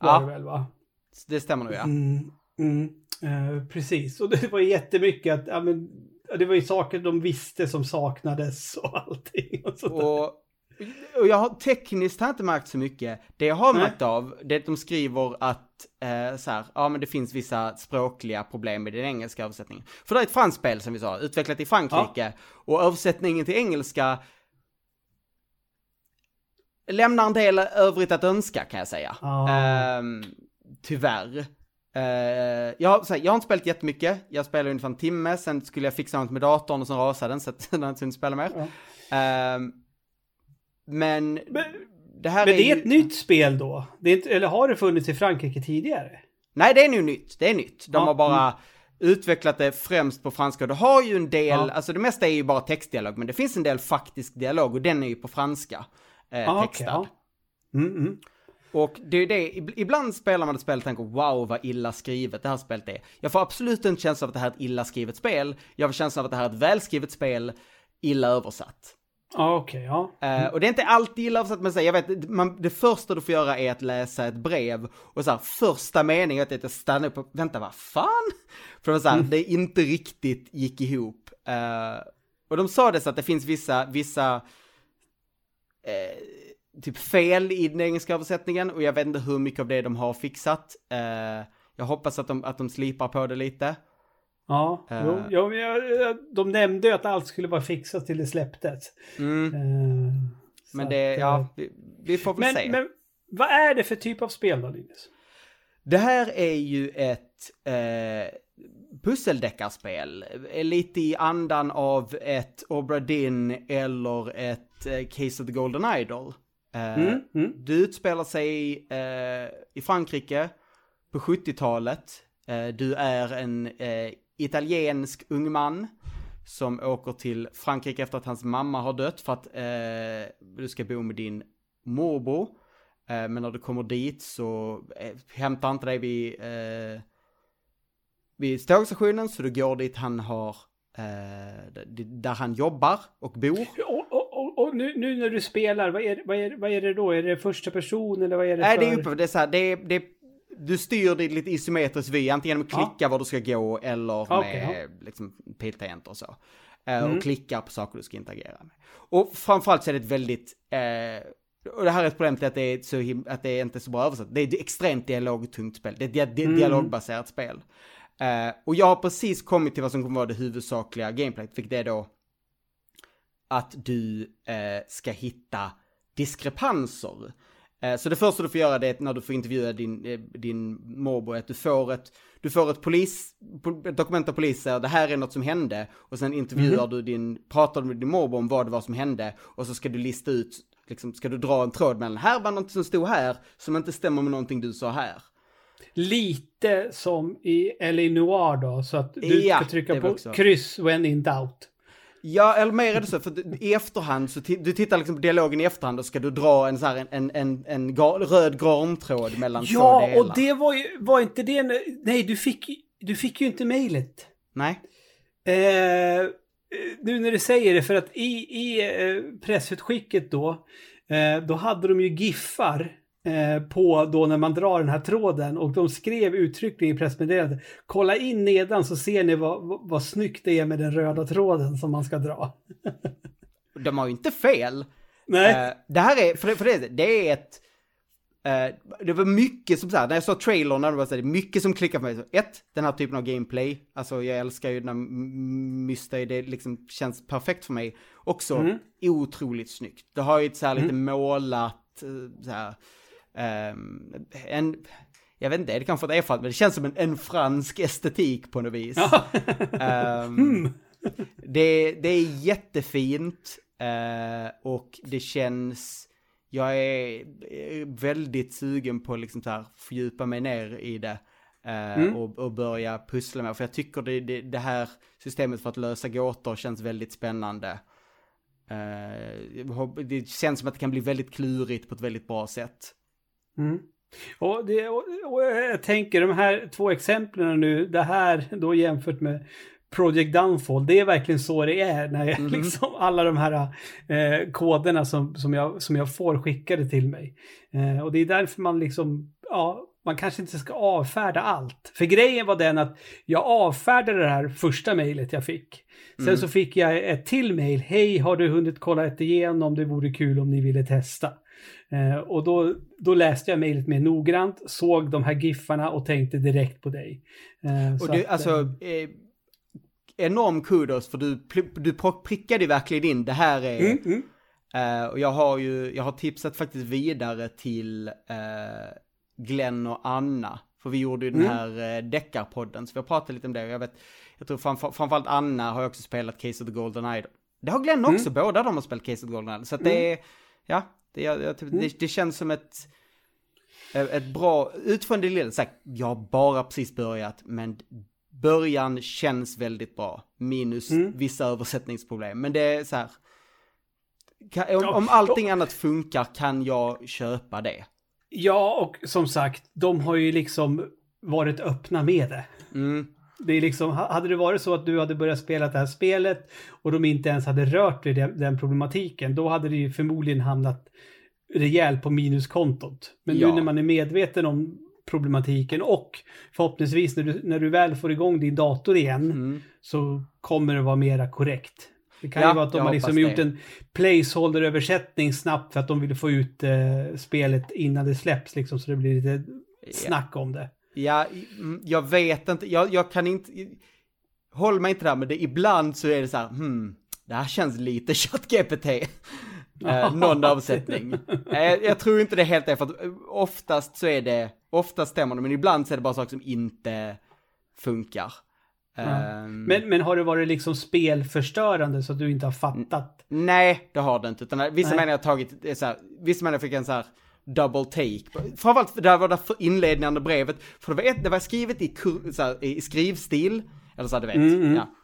ja, det, väl, va? det stämmer nog ja. Mm, mm, eh, precis, och det var jättemycket att, ja men, det var ju saker de visste som saknades och allting. Och, och och jag har tekniskt har inte märkt så mycket. Det jag har märkt av, det är att de skriver att, eh, så här, ja men det finns vissa språkliga problem med den engelska översättningen. För det är ett franskt spel som vi sa, utvecklat i Frankrike. Ja. Och översättningen till engelska lämnar en del övrigt att önska kan jag säga. Oh. Eh, tyvärr. Uh, jag, här, jag har inte spelat jättemycket, jag spelade ungefär en timme, sen skulle jag fixa något med datorn och sen rasade den så att den inte spela mer. Uh, men, men det här men är det är ju... ett nytt spel då? Inte, eller har det funnits i Frankrike tidigare? Nej, det är nu nytt. Det är nytt. De ja. har bara mm. utvecklat det främst på franska. Det har ju en del, ja. alltså det mesta är ju bara textdialog, men det finns en del faktisk dialog och den är ju på franska. Eh, ah, textad. Okay, ja. mm, mm. Och det är det, ibland spelar man ett spel och tänker wow vad illa skrivet det här spelet är. Jag får absolut inte känslan av att det här är ett illa skrivet spel. Jag får känslan av att det här är ett välskrivet spel, illa översatt. Ah, okay, ja. Uh, och det är inte alltid illa översatt, men så, jag vet, man, det första du får göra är att läsa ett brev och så här, första meningen att jag stannar upp och vänta, vad fan? För det var så här, mm. det inte riktigt gick ihop. Uh, och de sa det så att det finns vissa, vissa uh, typ fel i den engelska översättningen och jag vet inte hur mycket av det de har fixat. jag hoppas att de, att de slipar på det lite. Ja, uh, jo, jo, jag, de nämnde ju att allt skulle vara fixat till det släpptes. Mm. Uh, men det, att, ja, vi, vi, får väl men, se. Men vad är det för typ av spel då, Linus? Det här är ju ett eh, pusseldeckarspel. Lite i andan av ett Obra Dinn eller ett eh, Case of the Golden Idol. Eh, mm, mm. Du utspelar sig eh, i Frankrike på 70-talet. Eh, du är en eh, italiensk ung man som åker till Frankrike efter att hans mamma har dött för att eh, du ska bo med din morbror. Eh, men när du kommer dit så eh, hämtar inte dig vid, eh, vid tågstationen så du går dit han har, eh, där han jobbar och bor. Och, och, och, och nu, nu, när du spelar, vad är, vad, är, vad är det då? Är det första person eller vad är det Nej, för? det är uppe, det är så här, det är, det är du styr det lite isometriskt vy, antingen med att klicka ja. var du ska gå eller okay, med ja. liksom, piltangenter och så. Uh, mm. Och klicka på saker du ska interagera med. Och framförallt så är det ett väldigt, uh, och det här är ett problem till att det är, så att det är inte så bra översatt. Det är ett extremt dialogtungt spel. Det är ett di mm. dialogbaserat spel. Uh, och jag har precis kommit till vad som kommer vara det huvudsakliga gameplayet, vilket är då att du eh, ska hitta diskrepanser. Eh, så det första du får göra det är när du får intervjua din, eh, din morbror, att du får ett, du får ett, polis, ett dokument av polisen, det här är något som hände, och sen intervjuar mm. du din, pratar du med din morbror om vad det var som hände, och så ska du lista ut, liksom, ska du dra en tråd mellan, här var något som stod här, som inte stämmer med någonting du sa här. Lite som i L.A. Noir då, så att du ja, ska trycka på kryss when in doubt. Ja, eller mer är det så, för i efterhand så du tittar liksom på dialogen i efterhand och ska du dra en så här, en, en, en gar, röd garntråd mellan ja, två delar. Ja, och det var ju, var inte det, nej du fick, du fick ju inte mejlet. Nej. Eh, nu när du säger det, för att i, i eh, pressutskicket då, eh, då hade de ju giffar på då när man drar den här tråden och de skrev uttryckligen i pressmeddelandet kolla in nedan så ser ni vad, vad, snyggt det är med den röda tråden som man ska dra. de har ju inte fel. Nej. Uh, det här är, för, för det, det är ett, uh, det var mycket som så här, när jag såg trailern, det var så här, mycket som klickade för mig. Så, ett, den här typen av gameplay, alltså jag älskar ju när Mystery, det liksom känns perfekt för mig. Också mm. otroligt snyggt. Det har ju ett så här mm. lite målat, så här, um, en, jag vet inte, det kanske inte är för men det känns som en, en fransk estetik på något vis. um, det, det är jättefint uh, och det känns, jag är väldigt sugen på liksom så här fördjupa mig ner i det. Uh, mm. och, och, börja pussla med, för jag tycker det, det, det, här systemet för att lösa gåtor känns väldigt spännande. Uh, det känns som att det kan bli väldigt klurigt på ett väldigt bra sätt. Mm. Och, det, och, och, jag tänker de här två exemplen nu, det här då jämfört med Project Downfall, det är verkligen så det är när jag, mm. liksom alla de här eh, koderna som, som, jag, som jag får skickade till mig. Eh, och det är därför man liksom, ja, man kanske inte ska avfärda allt. För grejen var den att jag avfärdade det här första mejlet jag fick. Sen mm. så fick jag ett till mejl. Hej, har du hunnit kolla ett igenom? Det vore kul om ni ville testa. Eh, och då, då läste jag mejlet mer noggrant, såg de här giffarna och tänkte direkt på dig. Eh, och du, att, alltså, eh, enorm kudos för du, du prickade verkligen in, det här är... Mm, mm. Uh, och jag har ju, jag har tipsat faktiskt vidare till uh, Glenn och Anna. För vi gjorde ju den mm. här uh, deckarpodden, så vi har pratat lite om det. Jag vet, jag tror framför, framförallt Anna har också spelat Case of the Golden Idol. Det har Glenn också, mm. båda de har spelat Case of the Golden Idol. Så att det mm. är, ja, det, jag, typ, mm. det, det, känns som ett, ett bra, utifrån det lilla sagt, jag har bara precis börjat, men början känns väldigt bra. Minus mm. vissa översättningsproblem, men det är så här, kan, om, om allting annat funkar kan jag köpa det. Ja, och som sagt, de har ju liksom varit öppna med det. Mm. Det är liksom, hade det varit så att du hade börjat spela det här spelet och de inte ens hade rört vid den, den problematiken, då hade det ju förmodligen hamnat rejält på minuskontot. Men ja. nu när man är medveten om problematiken och förhoppningsvis när du, när du väl får igång din dator igen mm. så kommer det vara mera korrekt. Det kan ja, ju vara att de har liksom gjort en placeholder-översättning snabbt för att de vill få ut eh, spelet innan det släpps liksom så det blir lite snack om det. Ja, jag vet inte, jag, jag kan inte, håll mig inte där, men det, ibland så är det så här, hmm, det här känns lite ChatGPT. eh, någon avsättning. Eh, jag tror inte det helt är, för att eh, oftast så är det, oftast stämmer det, men ibland så är det bara saker som inte funkar. Mm. men, men har det varit liksom spelförstörande så att du inte har fattat? Nej, det har det inte. Utan vissa människor har tagit, så här, vissa människor fick en så här double take. Framförallt, det var det inledande brevet, för det var, ett, det var skrivet i, så här, i skrivstil, eller så här, du vet. Mm, mm. Ja.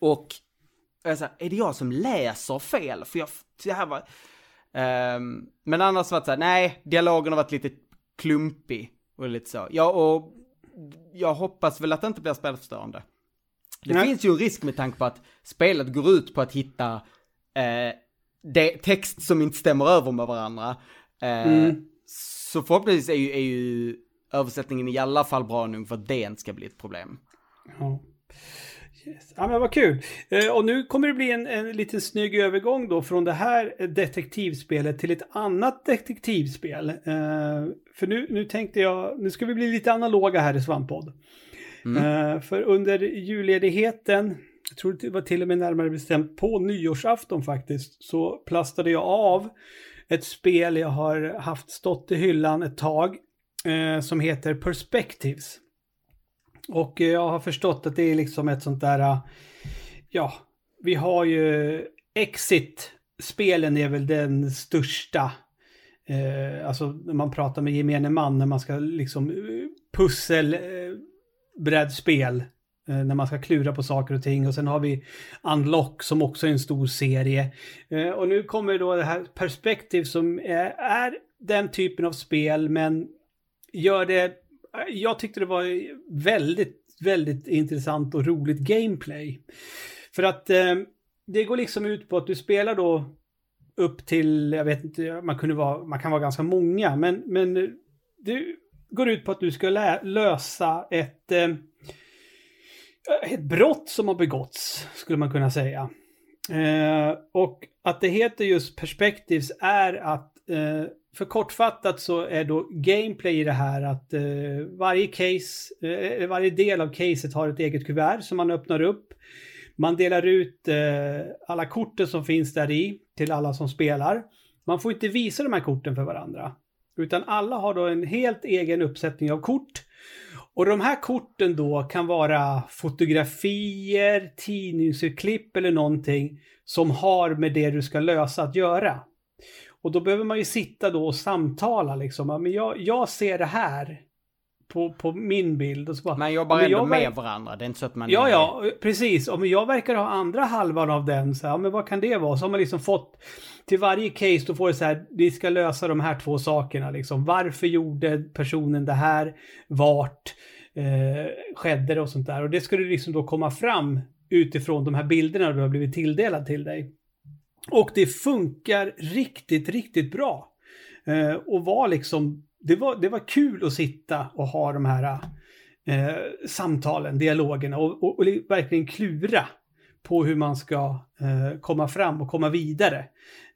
Och jag sa, är det jag som läser fel? För jag, det här var... Um, men annars var det så här, nej, dialogen har varit lite klumpig och lite så. Ja, och jag hoppas väl att det inte blir spelförstörande. Det nej. finns ju en risk med tanke på att spelet går ut på att hitta eh, det, text som inte stämmer över med varandra. Eh, mm. Så förhoppningsvis är ju, är ju översättningen i alla fall bra nog för att det inte ska bli ett problem. Ja. Yes. Ja men vad kul. Eh, och nu kommer det bli en, en liten snygg övergång då från det här detektivspelet till ett annat detektivspel. Eh, för nu, nu tänkte jag, nu ska vi bli lite analoga här i Svamppodd. Mm. Eh, för under julledigheten, tror det var till och med närmare bestämt på nyårsafton faktiskt, så plastade jag av ett spel jag har haft stått i hyllan ett tag eh, som heter Perspectives. Och eh, jag har förstått att det är liksom ett sånt där, eh, ja, vi har ju Exit-spelen är väl den största, eh, alltså när man pratar med gemene man när man ska liksom eh, pussel, eh, brädspel Eh, när man ska klura på saker och ting. Och sen har vi Unlock som också är en stor serie. Eh, och nu kommer då det här Perspective som är, är den typen av spel men gör det... Jag tyckte det var väldigt, väldigt intressant och roligt gameplay. För att eh, det går liksom ut på att du spelar då upp till, jag vet inte, man, kunde vara, man kan vara ganska många, men, men det går ut på att du ska lösa ett, eh, ett brott som har begåtts, skulle man kunna säga. Eh, och att det heter just Perspectives är att eh, för kortfattat så är då gameplay i det här att eh, varje case, eh, varje del av caset har ett eget kuvert som man öppnar upp. Man delar ut eh, alla korten som finns där i till alla som spelar. Man får inte visa de här korten för varandra. Utan alla har då en helt egen uppsättning av kort. Och de här korten då kan vara fotografier, tidningsurklipp eller någonting som har med det du ska lösa att göra. Och då behöver man ju sitta då och samtala liksom. Men jag, jag ser det här på, på min bild. Och så bara, man jobbar ändå med varandra, det är inte så att man... Ja, är... ja, precis. Om jag verkar ha andra halvan av den, så ja, men vad kan det vara? Så har man liksom fått, till varje case då får det så här, vi ska lösa de här två sakerna liksom. Varför gjorde personen det här? Vart eh, skedde det och sånt där? Och det skulle liksom då komma fram utifrån de här bilderna du har blivit tilldelad till dig. Och det funkar riktigt, riktigt bra. Eh, och var liksom det var, det var kul att sitta och ha de här eh, samtalen, dialogerna och, och, och, verkligen klura på hur man ska eh, komma fram och komma vidare.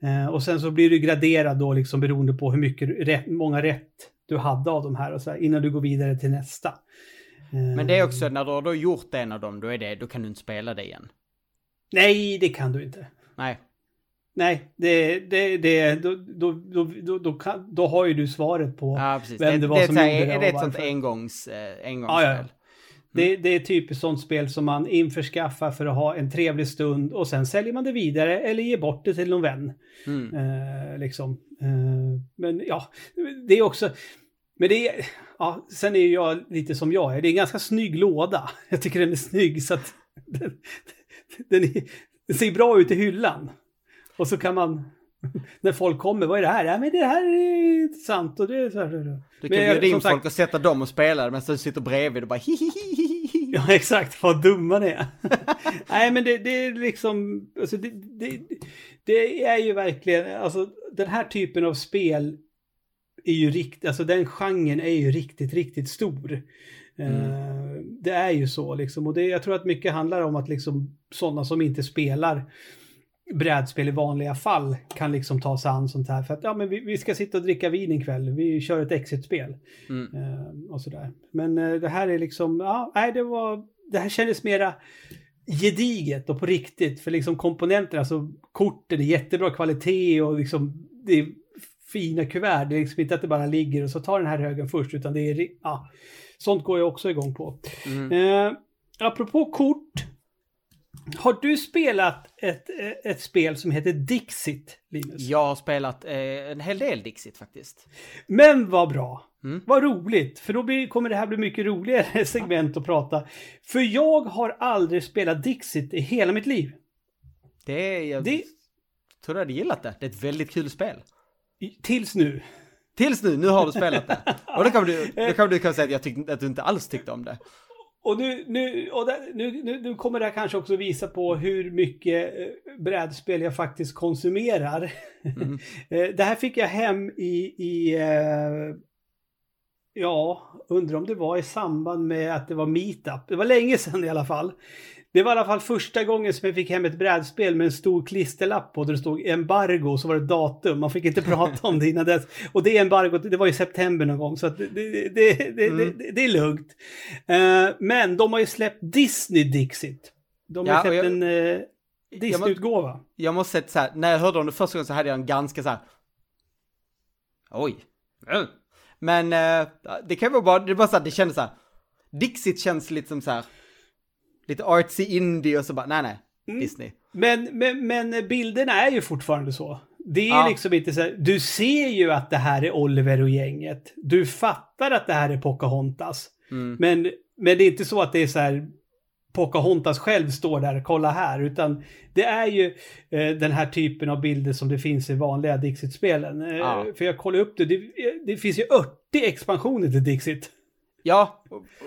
Eh, och sen så blir du graderad då liksom beroende på hur mycket rätt, många rätt du hade av de här och så här, innan du går vidare till nästa. Men det är också när du har då gjort en av dem, då, är det, då kan du inte spela det igen. Nej, det kan du inte. Nej. Nej, det, det, det, då, då, då, då, kan, då har ju du svaret på ja, vem det, var det som gjorde det. Är det ett sånt engångs, eh, engångsspel? Ja, ja. Det, det, är typiskt sånt spel som man införskaffar för att ha en trevlig stund och sen säljer man det vidare eller ger bort det till någon vän. Mm. Eh, liksom. Eh, men ja, det är också... Men det är... Ja, sen är jag lite som jag är. Det är en ganska snygg låda. Jag tycker den är snygg så att... Den, den, är, den ser bra ut i hyllan. Och så kan man, när folk kommer, vad är det här? Ja men det här är intressant och det är så här. Du kan bjuda in folk och sätta dem och spela medan du sitter bredvid och bara hihihihi. Ja exakt, vad dumma ni är. Nej men det, det, är liksom, alltså det, det, det, är ju verkligen, alltså den här typen av spel är ju riktigt, alltså den genren är ju riktigt, riktigt stor. Mm. Uh, det är ju så liksom och det, jag tror att mycket handlar om att liksom sådana som inte spelar brädspel i vanliga fall kan liksom ta sig an sånt här. För att ja, men vi, vi ska sitta och dricka vin ikväll. Vi kör ett exit-spel. Mm. Uh, och sådär. Men uh, det här är liksom, ja, nej det var, det här kändes mera gediget och på riktigt. För liksom komponenterna, alltså korten är jättebra kvalitet och liksom det är fina kuvert. Det är liksom inte att det bara ligger och så tar den här högen först utan det är, ja, sånt går jag också igång på. Mm. Uh, apropå kort har du spelat ett, ett spel som heter Dixit, Linus? Jag har spelat eh, en hel del Dixit faktiskt. Men vad bra! Mm. Vad roligt, för då blir, kommer det här bli mycket roligare segment att prata. För jag har aldrig spelat Dixit i hela mitt liv. Det är... Jag det... tror du hade gillat det. Det är ett väldigt kul spel. Tills nu. Tills nu, nu har du spelat det. Och då kan du, då kan du kunna säga att, jag tyck, att du inte alls tyckte om det. Och, nu, nu, och där, nu, nu, nu, kommer det här kanske också visa på hur mycket eh, brädspel jag faktiskt konsumerar. Mm. Eh, det här fick jag hem i, i eh, ja, undrar om det var i samband med att det var meetup. Det var länge sedan i alla fall. Det var i alla fall första gången som jag fick hem ett brädspel med en stor klisterlapp på där det stod embargo och så var det datum. Man fick inte prata om det innan dess. Och det embargot, det var i september någon gång så att det, det, det, mm. det, det är lugnt. Uh, men de har ju släppt Disney Dixit. De Ja, har och släppt jag- en eh, Disney-utgåva. Jag måste säga så här, när jag hörde om det första gången så hade jag en ganska så här. Oj. Mm. Men eh, det kan vara bara, det bara så här, det kändes så här. Dixit känns lite som så här. Lite artsy indie och så bara, nej nej, Mm. Disney. Men, men, men bilderna är ju fortfarande så. Det är Ja. liksom inte så här, du ser ju att det här är Oliver och gänget. Du fattar att det här är Pocahontas. Mm. Men, men det är inte så att det är så här Pocahontas själv står där, kolla här, utan det är ju eh, den här typen av bilder som det finns i vanliga Dixit-spelen. Eh, Ja. För jag kollade upp det, det, det finns ju 80 expansioner till Dixit. Ja,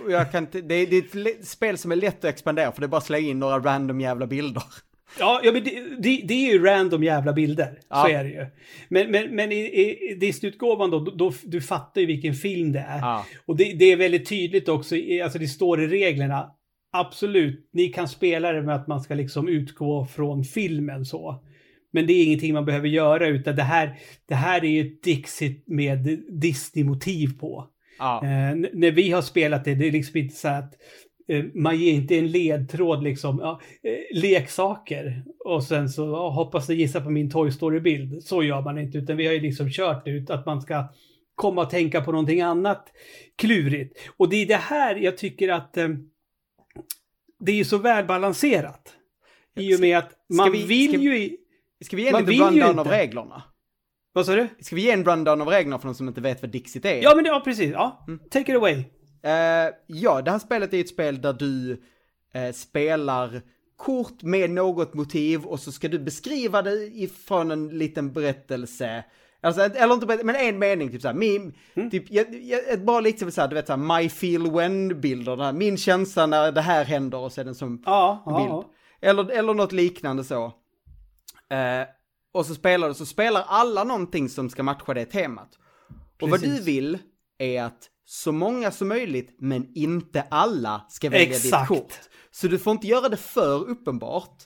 jag kan det, är- det är ett spel som är lätt att expandera för det är bara att slänga in några random jävla bilder. Ja, ja men det, det, det är ju random jävla bilder. Ja. Så är det ju. Men, men, men i, i, Disney-utgåvan då, då, då, du fattar ju vilken film det är. Ja. Och det, det är väldigt tydligt också, alltså det står i reglerna. Absolut, ni kan spela det med att man ska liksom utgå från filmen så. Men det är ingenting man behöver göra utan det här, det här är ju ett Dixit med Disney-motiv på. Ja. Eh, när vi har spelat det, det är liksom inte så att eh, man ger inte en ledtråd liksom, ja, eh, leksaker och sen så ja, hoppas ni gissa på min Toy Story-bild. Så gör man inte, utan vi har ju liksom kört ut att man ska komma och tänka på någonting annat klurigt. Och det är det här jag tycker att eh, det är så välbalanserat. I och med att man vi- vill ska- ju... Ska vi ge en Man liten rundown av reglerna? Vad sa du? Ska vi ge en rundown av reglerna för de som inte vet vad Dixit är? Ja, men det, ja, precis. Ja, Mm. take it away. Eh, ja, det här spelet är ett spel där du eh, spelar kort med något motiv och så ska du beskriva det ifrån en liten berättelse. Alltså, eller inte berättelse, men en mening, typ såhär, min, Mm. typ, jag, jag, ett bra såhär, du vet såhär, my feel when-bilder, där, min känsla när det här händer och så är den som Ja, ja, bild. ja. Eller, eller något liknande så. Eh, och så spelar du, så spelar alla någonting som ska matcha det temat. Och vad du Precis. vill är att så många som möjligt, men inte alla, ska välja Exakt. ditt kort. Så du får inte göra det för uppenbart.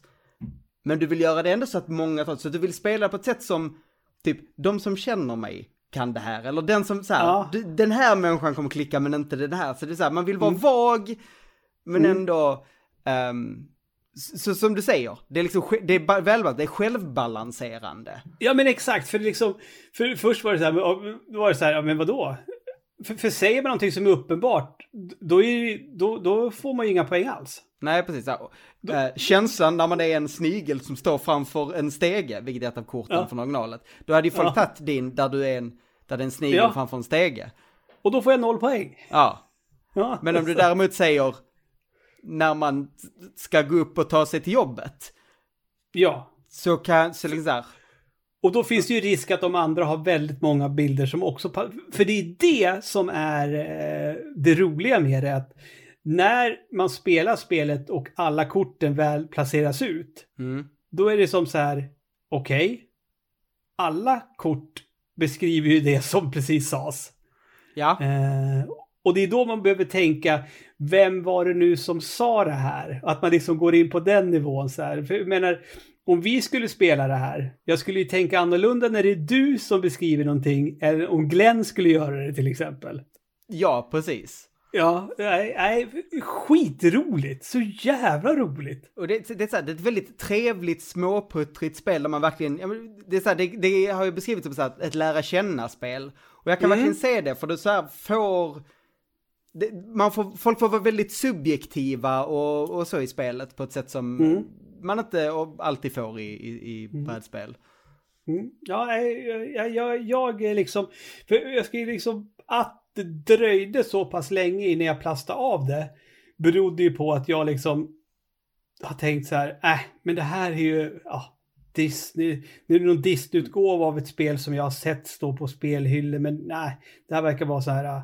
Men du vill göra det ändå så att många tar Så du vill spela på ett sätt som, typ, de som känner mig kan det här. Eller den som, så här, Ja. "Du- den här människan kommer klicka men inte den här. Så det är så här, man vill vara Mm. vag, men Mm. ändå, ehm, så, som du säger, det är liksom, det är välvalt, det är självbalanserande. Ja men exakt, för liksom, för först var det så här, då var det så här, ja men vadå? För, för säger man någonting som är uppenbart, då, är, då, då får man ju inga poäng alls. Nej, precis. Här. Eh, känslan när man är en snigel som står framför en stege, vilket är ett av korten Ja. från originalet, då hade ju folk Ja. tagit din där du är en, där det är en snigel Ja. framför en stege. Och då får jag noll poäng. Ja, Ja. men om du däremot säger när man ska gå upp och ta sig till jobbet, Ja. så kan, så liksom så här, Och då finns det ju risk att de andra har väldigt många bilder som också... För det är det som är eh, det roliga med det. Att när man spelar spelet och alla korten väl placeras ut, mm, då är det som så här, okej, alla kort beskriver ju det som precis sades. ja, Eh, och det är då man behöver tänka, vem var det nu som sa det här? Att man liksom går in på den nivån så här. För jag menar, om vi skulle spela det här, jag skulle ju tänka annorlunda när det är du som beskriver någonting, än om Glenn skulle göra det till exempel. ja, precis. Ja, nej, nej, skitroligt. Så jävla roligt. Och det, det, är så här, det är ett väldigt trevligt, småputtrigt spel där man verkligen, det, är så här, det, det har ju beskrivits som så här, ett lära känna-spel. Och jag kan Mm. verkligen se det, för du så här får, det, man får, folk får vara väldigt subjektiva och, och så i spelet på ett sätt som Mm. man inte alltid får i, i, i brädspel. Mm. Ja, jag, jag, jag är liksom, för jag ska ju liksom, att det dröjde så pass länge innan jag plastade av det, berodde ju på att jag liksom har tänkt så här, äh, men det här är ju, ja, Disney, det är någon Disney-utgåva av ett spel som jag har sett stå på spelhyllor, men nej, det här verkar vara så här, äh,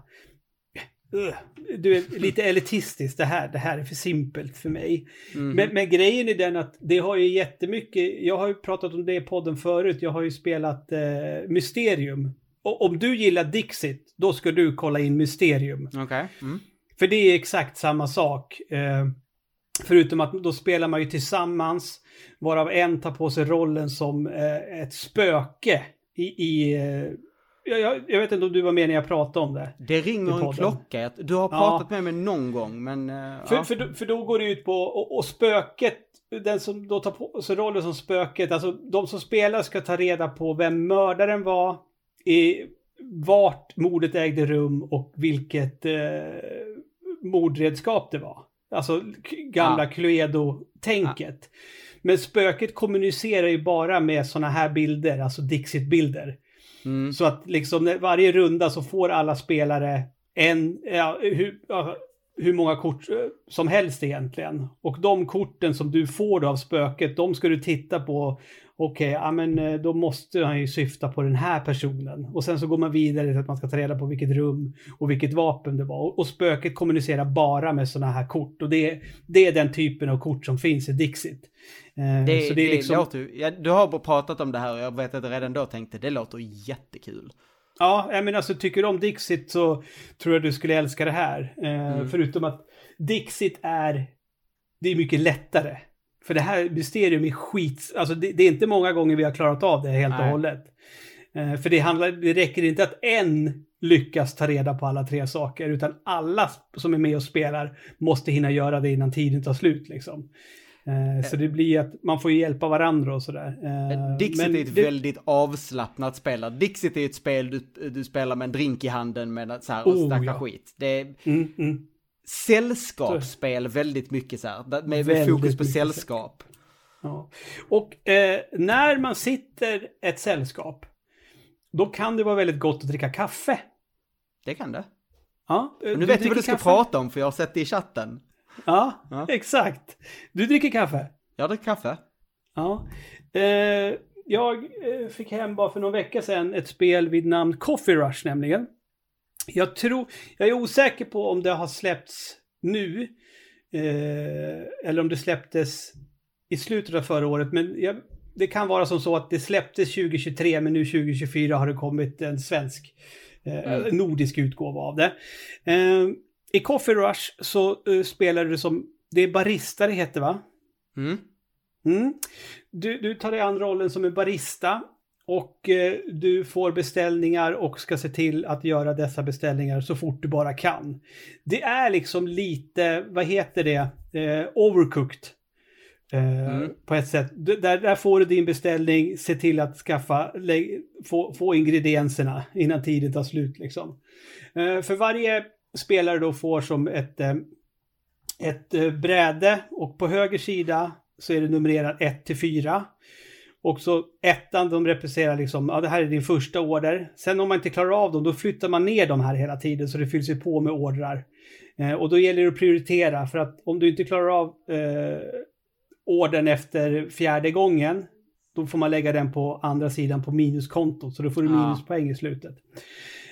du är lite elitistiskt, det här, det här är för simpelt för mig. Mhm. Men, men grejen är den att det har ju jättemycket, jag har ju pratat om det i podden förut, jag har ju spelat eh, Mysterium. Och om du gillar Dixit, då ska du kolla in Mysterium. Okej. Mm. För det är exakt samma sak. Eh, förutom att då spelar man ju tillsammans, varav en tar på sig rollen som eh, ett spöke i, i, eh, jag, jag, jag vet inte om du var med när jag pratade om det. Det ringer en klocka. Du har pratat ja. med mig någon gång, men... Uh, för, ja. för, för, då går det ut på, och, och spöket, den som då tar på sig rollen som spöket, alltså de som spelar ska ta reda på vem mördaren var, i, vart mordet ägde rum och vilket eh, mordredskap det var. Alltså gamla ja. Cluedo-tänket. Ja. Men spöket kommunicerar ju bara med sådana här bilder, alltså Dixit-bilder. Mm. Så att liksom varje runda så får alla spelare en, ja, hur, ja, hur många kort eh, som helst egentligen. Och de korten som du får då av spöket, de ska du titta på. Okej, okay, ja men eh, då måste han ju syfta på den här personen. Och sen så går man vidare till att man ska ta reda på vilket rum och vilket vapen det var. Och spöket kommunicerar bara med sådana här kort. Och det, det är den typen av kort som finns i Dixit. Eh, det, så det, är liksom... det låter, ja, du har pratat om det här och jag vet att jag redan då tänkte det låter jättekul. Ja, jag menar alltså tycker du om Dixit så tror jag du skulle älska det här. Eh, mm. Förutom att Dixit är, det är mycket lättare. För det här mysterium är skit, alltså det, det är inte många gånger vi har klarat av det helt Nej. och hållet. Eh, för det, handlar, det räcker inte att en lyckas ta reda på alla tre saker, utan alla som är med och spelar måste hinna göra det innan tiden tar slut liksom. Eh, så det blir att man får hjälpa varandra och sådär. Eh, Dixit men är ett det... väldigt avslappnat spel. Dixit är ett spel du, du spelar med en drink i handen med så här och oh, ja. skit. Det är mm, mm. sällskapsspel väldigt mycket så här, med, med fokus på sällskap. Ja. Och eh, när man sitter ett sällskap, då kan det vara väldigt gott att dricka kaffe. Det kan det. Ja, nu vet du vad du ska kaffe? prata om för jag har sett det i chatten. Ja, ja, exakt. Du dricker kaffe? Jag dricker kaffe. Ja. Eh, jag eh, fick hem bara för någon vecka sedan ett spel vid namn Coffee Rush nämligen. Jag tror, jag är osäker på om det har släppts nu. Eh, eller om det släpptes i slutet av förra året. Men jag, det kan vara som så att det släpptes 2023 men nu 2024 har det kommit en svensk, eh, mm. nordisk utgåva av det. Eh, i Coffee Rush så uh, spelar du som, det är barista det heter va? Mm. Mm. Du, du tar dig an rollen som en barista och eh, du får beställningar och ska se till att göra dessa beställningar så fort du bara kan. Det är liksom lite, vad heter det, eh, overcooked. Mm. På ett sätt. Där, där får du din beställning, se till att skaffa, få, få ingredienserna innan tiden tar slut liksom. För varje spelare då får som ett, eh, ett eh, bräde och på höger sida så är det numrerat 1 till 4. Och så ettan, de representerar liksom, ja det här är din första order. Sen om man inte klarar av dem, då flyttar man ner de här hela tiden så det fylls ju på med ordrar. Eh, och då gäller det att prioritera för att om du inte klarar av eh, orden efter fjärde gången, då får man lägga den på andra sidan på minuskontot, så då får du minuspoäng i slutet.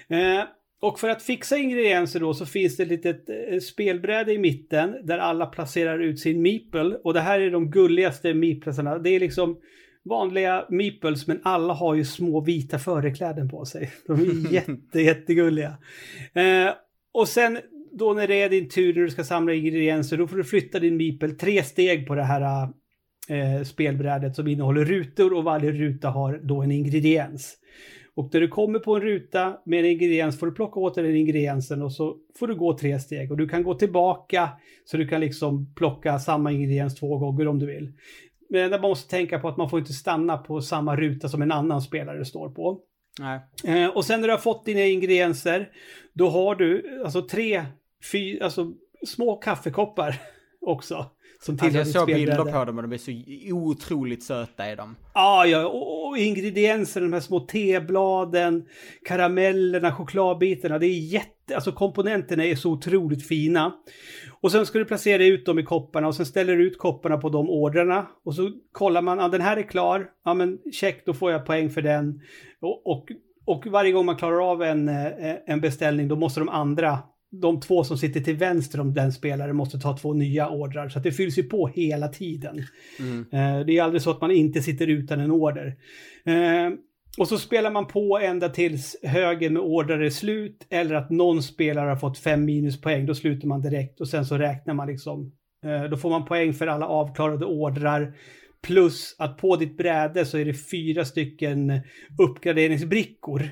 Eh, och för att fixa ingredienser då så finns det ett litet eh, spelbräde i mitten där alla placerar ut sin meeple. Och det här är de gulligaste meeplesarna. Det är liksom vanliga meeples men alla har ju små vita förekläden på sig. De är jätte, jättegulliga. Eh, och sen då när det är din tur när du ska samla ingredienser då får du flytta din meeple tre steg på det här eh, spelbrädet som innehåller rutor och varje ruta har då en ingrediens. Och när du kommer på en ruta med en ingrediens får du plocka åt den ingrediensen och så får du gå tre steg. Och du kan gå tillbaka så du kan liksom plocka samma ingrediens två gånger om du vill. Men man måste tänka på att man får inte stanna på samma ruta som en annan spelare står på. Eh, och sen när du har fått dina ingredienser, då har du alltså tre, fyra, alltså små kaffekoppar också. Som alltså jag såg bilder på dem och de är så otroligt söta är de. Ah, ja, och, och ingredienser, de här små tebladen, karamellerna, chokladbitarna. Det är jätte, alltså komponenterna är så otroligt fina. Och sen ska du placera ut dem i kopparna och sen ställer du ut kopparna på de ordrarna. Och så kollar man, ja den här är klar, ja men check, då får jag poäng för den. Och, och, och varje gång man klarar av en, eh, en beställning då måste de andra de två som sitter till vänster om den spelaren måste ta två nya ordrar. Så det fylls ju på hela tiden. Mm. Eh, det är aldrig så att man inte sitter utan en order. Eh, och så spelar man på ända tills högen med ordrar är slut eller att någon spelare har fått fem minuspoäng. Då slutar man direkt och sen så räknar man liksom. Eh, då får man poäng för alla avklarade ordrar. Plus att på ditt bräde så är det fyra stycken uppgraderingsbrickor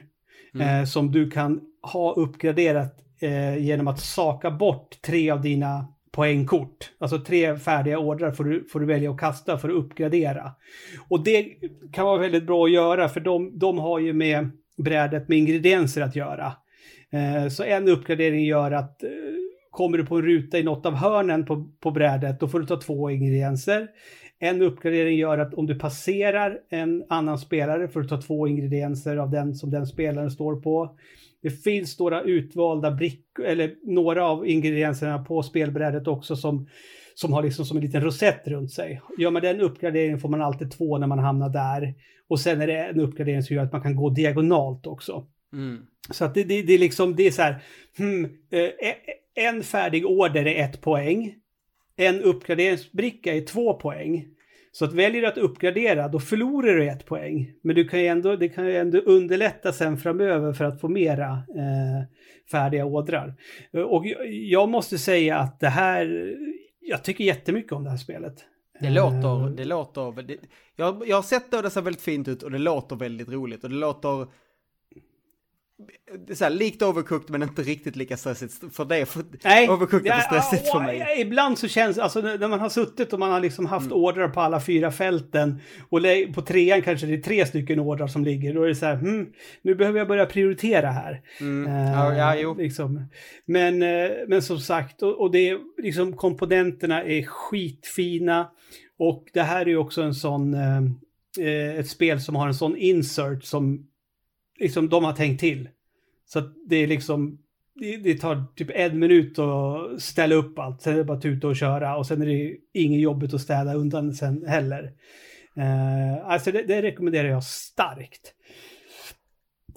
Mm. Som du kan ha uppgraderat eh, genom att saka bort tre av dina poängkort. Alltså tre färdiga ordrar får du, får du välja att kasta för att uppgradera. Och det kan vara väldigt bra att göra för de, de har ju med brädet med ingredienser att göra. Eh, så en uppgradering gör att eh, kommer du på en ruta i något av hörnen på, på brädet, då får du ta två ingredienser. En uppgradering gör att om du passerar en annan spelare får du ta två ingredienser av den som den spelaren står på. Det finns några utvalda brickor, eller några av ingredienserna på spelbrädet också som, som har liksom som en liten rosett runt sig. Gör man den uppgraderingen får man alltid två när man hamnar där. Och sen är det en uppgradering som gör att man kan gå diagonalt också. Mm. Så att det, det, det, är liksom, det är så här, hmm, eh, en färdig order är ett poäng. En uppgraderingsbricka är två poäng. Så att väljer du att uppgradera, då förlorar du ett poäng. Men du kan ju ändå, det kan ju ändå underlätta sen framöver för att få mera eh, färdiga ådrar. Och jag måste säga att det här, jag tycker jättemycket om det här spelet. Det låter, det låter, det, jag, jag har sett det och det ser väldigt fint ut och det låter väldigt roligt och det låter det är så här, likt overcooked men inte riktigt lika stressigt. För det för, Nej, overcooked är för stressigt ja, för mig. Ibland så känns alltså när man har suttit och man har liksom haft mm. ordrar på alla fyra fälten och på trean kanske det är tre stycken ordrar som ligger. Då är det så här, hmm, nu behöver jag börja prioritera här. Mm. Uh, ja, ja, jo. Liksom. Men, uh, men som sagt, och, och det är liksom komponenterna är skitfina. Och det här är ju också en sån, uh, ett spel som har en sån insert som liksom de har tänkt till. Så att det är liksom, det, det, tar typ en minut att ställa upp allt, sen är det bara tuta och köra och sen är det inget jobbigt att städa undan sen heller. Uh, alltså det, det, rekommenderar jag starkt.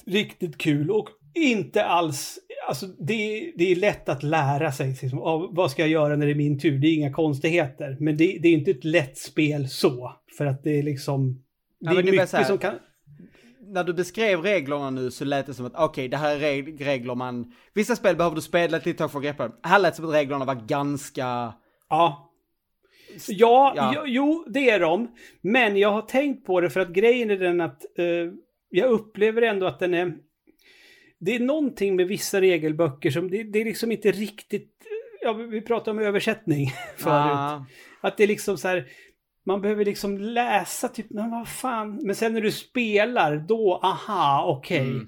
Riktigt kul och inte alls, alltså det, det är lätt att lära sig. Liksom, av, vad ska jag göra när det är min tur? Det är inga konstigheter. Men det, det är inte ett lätt spel så. För att det är liksom, det ja, är mycket som kan när du beskrev reglerna nu så lät det som att okej, okay, det här är regler man... Vissa spel behöver du spela ett litet tag för att greppa Här lät det som att reglerna var ganska... Ja. Ja, ja. Jo, det är de. Men jag har tänkt på det för att grejen är den att uh, jag upplever ändå att den är... Det är någonting med vissa regelböcker som det, det är liksom inte riktigt... Ja, vi pratade om översättning förut. Ah. Att det är liksom så här man behöver liksom läsa typ, men vad fan. Men sen när du spelar, då, aha, okej. Okay.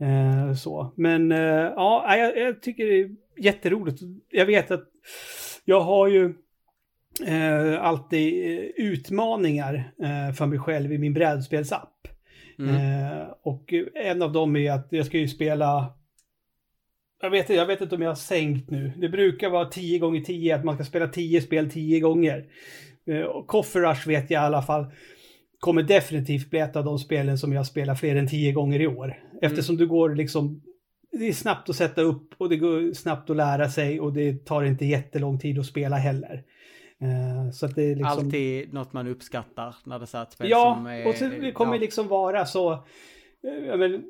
Mm. Eh, så. Men eh, ja, jag, jag, tycker det är jätteroligt. Jag vet att jag har ju eh, alltid eh, utmaningar eh, för mig själv i min brädspelsapp. Mm. Eh, och en av dem är att jag ska ju spela jag vet, jag vet inte om jag har sänkt nu. Det brukar vara 10 gånger 10 att man ska spela 10 spel 10 gånger. Eh, Coffee Rush vet jag i alla fall kommer definitivt bli ett av de spelen som jag spelar fler än tio gånger i år. Eftersom mm. du går liksom, det är snabbt att sätta upp och det går snabbt att lära sig och det tar inte jättelång tid att spela heller. Uh, så att det är liksom... Alltid något man uppskattar när det är ett spel ja, som är... och så det kommer ja. liksom vara så, eh, jag men,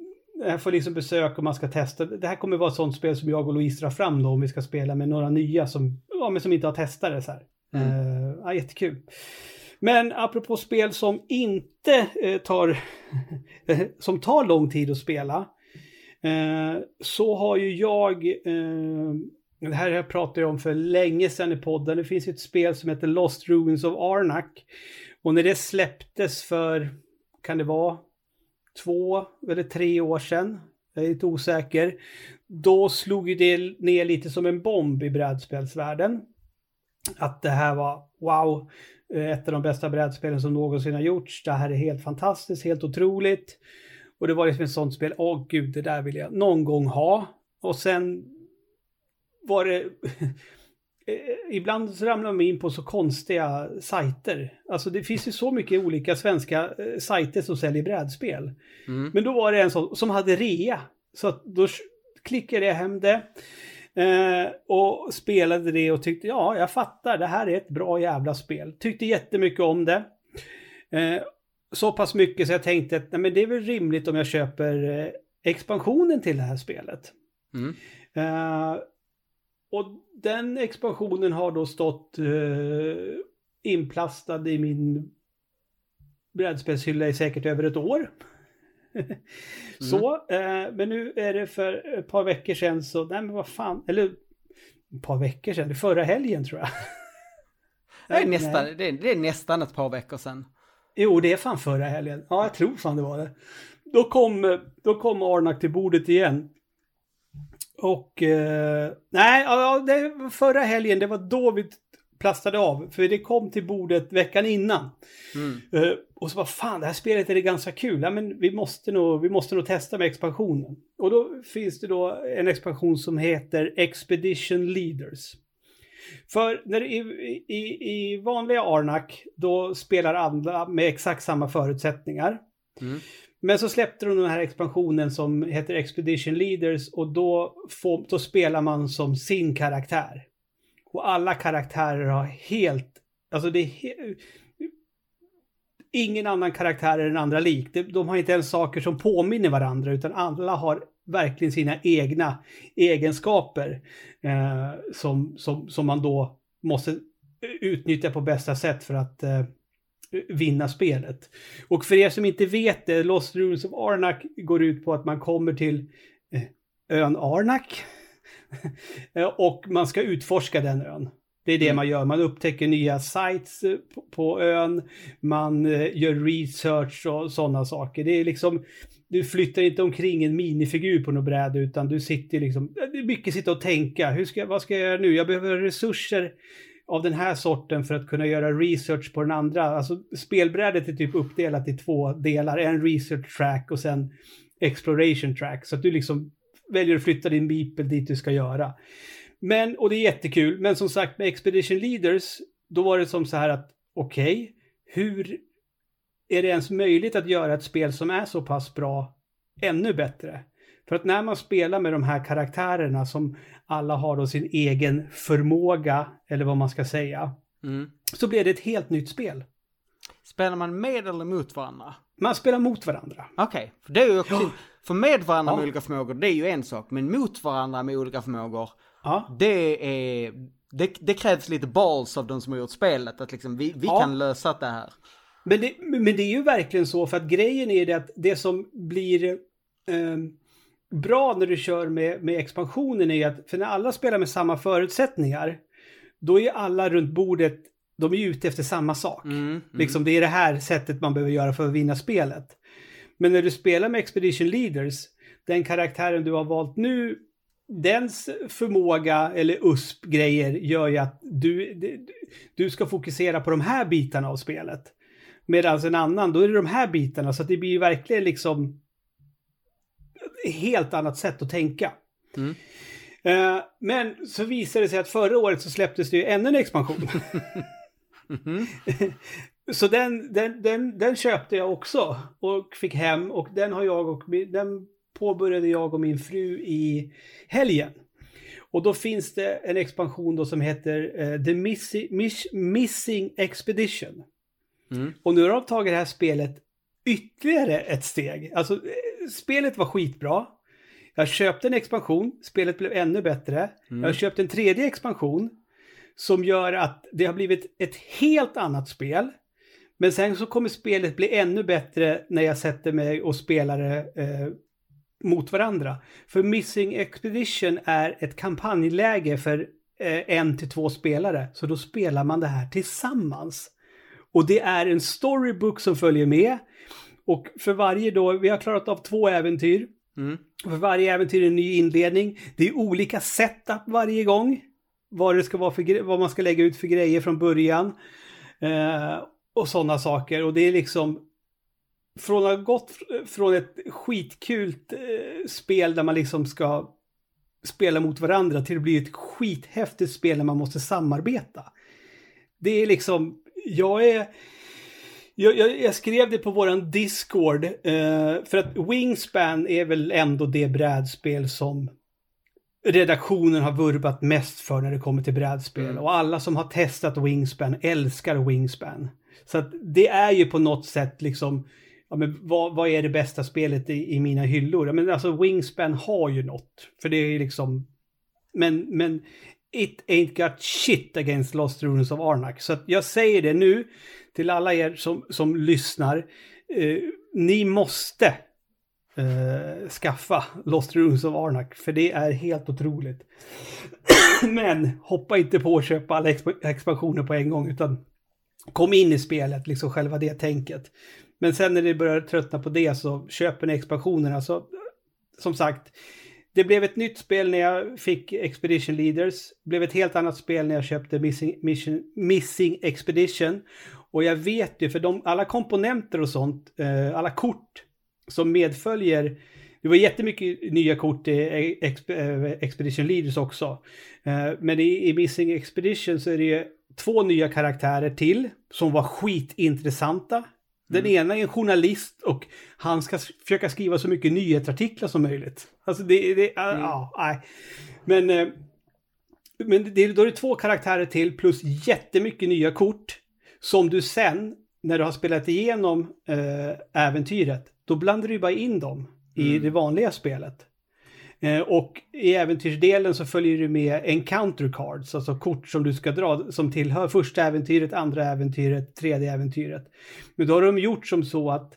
jag får liksom besök och man ska testa. Det här kommer vara ett sånt spel som jag och Louise drar fram då om vi ska spela med några nya som, ja, men som inte har testat det så här. Mm. Uh, ja, jättekul. Men apropå spel som inte eh, tar, som tar lång tid att spela. eh, så har ju jag, eh, det här jag pratade jag om för länge sedan i podden. Det finns ju ett spel som heter Lost Ruins of Arnak. Och när det släpptes för, kan det vara två eller tre år sedan? Jag är lite osäker. Då slog det ner lite som en bomb i brädspelsvärlden att det här var wow, eh, ett av de bästa brädspelen som någonsin har gjorts. Det här är helt fantastiskt, helt otroligt. Och det var liksom ett sånt spel, åh gud, det där vill jag någon gång ha. Och sen var det... Eh, ibland så ramlar man in på så konstiga sajter. Alltså det finns ju så mycket olika svenska eh, sajter som säljer brädspel. Mm. Men då var det en sån som hade rea. Så då klickade jag hem det. Eh, och spelade det och tyckte ja, jag fattar, det här är ett bra jävla spel. Tyckte jättemycket om det. Eh, så pass mycket så jag tänkte att nej, men det är väl rimligt om jag köper eh, expansionen till det här spelet. Mm. Eh, och den expansionen har då stått eh, inplastad i min brädspelshylla i säkert över ett år. Så, eh, men nu är det för ett par veckor sedan så, nej men vad fan, eller ett par veckor sedan, det är förra helgen tror jag. Det är, nästan, det, är, det är nästan ett par veckor sedan. Jo, det är fan förra helgen. Ja, jag tror fan det var det. Då kom, då kom Arnak till bordet igen. Och eh, nej, ja, det förra helgen, det var då vi plastade av. För det kom till bordet veckan innan. Mm. Eh, och så bara fan, det här spelet är det ganska kul. Ja, men vi måste, nog, vi måste nog testa med expansionen. Och då finns det då en expansion som heter Expedition Leaders. För när i, i, i vanliga Arnak, då spelar alla med exakt samma förutsättningar. Mm. Men så släppte de den här expansionen som heter Expedition Leaders och då, får, då spelar man som sin karaktär. Och alla karaktärer har helt, alltså det är he, Ingen annan karaktär är den andra lik. De, de har inte ens saker som påminner varandra utan alla har verkligen sina egna egenskaper eh, som, som, som man då måste utnyttja på bästa sätt för att eh, vinna spelet. Och för er som inte vet det, Lost Rules of Arnak går ut på att man kommer till eh, ön Arnak och man ska utforska den ön. Det är det Mm. man gör. Man upptäcker nya sites eh, på, på ön, man eh, gör research och sådana saker. Det är liksom, du flyttar inte omkring en minifigur på något bräde utan du sitter liksom, det är mycket sitta och tänka. Hur ska, vad ska jag göra nu? Jag behöver resurser av den här sorten för att kunna göra research på den andra. Alltså spelbrädet är typ uppdelat i två delar. En research track och sen exploration track. Så att du liksom väljer att flytta din beeple dit du ska göra. Men, och det är jättekul, men som sagt med Expedition Leaders, då var det som så här att okej, hur är det ens möjligt att göra ett spel som är så pass bra ännu bättre? För att när man spelar med de här karaktärerna som alla har då sin egen förmåga, eller vad man ska säga, Mm. så blir det ett helt nytt spel. Spelar man med eller mot varandra? Man spelar mot varandra. Okej, för det är ju också... För med varandra Ja. med olika förmågor, det är ju en sak. Men mot varandra med olika förmågor, Ja, det är... Det, det krävs lite balls av de som har gjort spelet. Att liksom, vi, vi Ja. kan lösa det här. Men det, men det är ju verkligen så för att grejen är det att det som blir eh, bra när du kör med, med expansionen är att för när alla spelar med samma förutsättningar då är alla runt bordet, de är ute efter samma sak. Mm, mm. Liksom det är det här sättet man behöver göra för att vinna spelet. Men när du spelar med Expedition Leaders, den karaktären du har valt nu, dens förmåga eller USP-grejer gör ju att du, du, ska fokusera på de här bitarna av spelet. Medan en annan, då är det de här bitarna. Så det blir ju verkligen liksom helt annat sätt att tänka. Mm. Eh, men så visade det sig att förra året så släpptes det ju ännu en expansion. Mhm. Så den, den, den, den köpte jag också och fick hem och den har jag och den påbörjade jag och min fru i helgen. Och då finns det en expansion då som heter eh, The Missi, Miss, Missing Expedition. Mm. Och nu har de tagit det här spelet ytterligare ett steg. Alltså, eh, spelet var skitbra. Jag köpte en expansion, spelet blev ännu bättre. Mm. Jag har köpt en tredje expansion som gör att det har blivit ett helt annat spel. Men sen så kommer spelet bli ännu bättre när jag sätter mig och spelar det eh, mot varandra. För Missing Expedition är ett kampanjläge för eh, en till två spelare. Så då spelar man det här tillsammans. Och det är en storybook som följer med. Och för varje då, vi har klarat av två äventyr. Mm. För varje äventyr är en ny inledning. Det är olika setup varje gång. Vad, det ska vara för, vad man ska lägga ut för grejer från början. Eh, och sådana saker. Och det är liksom från att ha gått från ett skitkult eh, spel där man liksom ska spela mot varandra till att bli ett skithäftigt spel där man måste samarbeta. Det är liksom, jag är... Jag, jag, jag skrev det på våran Discord, eh, för att Wingspan är väl ändå det brädspel som redaktionen har vurbat mest för när det kommer till brädspel. Mm. Och alla som har testat Wingspan älskar Wingspan. Så att det är ju på något sätt liksom, ja men vad, vad är det bästa spelet i, i mina hyllor? Ja, men alltså Wingspan har ju något. För det är liksom, men, men it ain't got shit against Lost Runes of Arnak. Så att jag säger det nu till alla er som, som lyssnar. Eh, ni måste eh, skaffa Lost Runes of Arnak, för det är helt otroligt. Men hoppa inte på att köpa alla exp expansioner på en gång, utan kom in i spelet, liksom själva det tänket. Men sen när ni börjar tröttna på det så köper ni expansionerna. Så som sagt, det blev ett nytt spel när jag fick Expedition Leaders. Det blev ett helt annat spel när jag köpte Missing, Mission, Missing Expedition. Och jag vet ju, för de, alla komponenter och sånt, eh, alla kort som medföljer det var jättemycket nya kort i eh, Expedition Leaders också. Eh, men i Missing Expedition så är det ju två nya karaktärer till som var skitintressanta. Den mm. ena är en journalist och han ska försöka skriva så mycket nyhetsartiklar som möjligt. Alltså det, det mm. ja, nej. Men, eh, men det, då är det två karaktärer till plus jättemycket nya kort som du sen, när du har spelat igenom äventyret, då blandar du bara in dem i mm. det vanliga spelet. Eh, och i äventyrsdelen så följer du med encounter cards, alltså kort som du ska dra som tillhör första äventyret, andra äventyret, tredje äventyret. Men då har de gjort som så att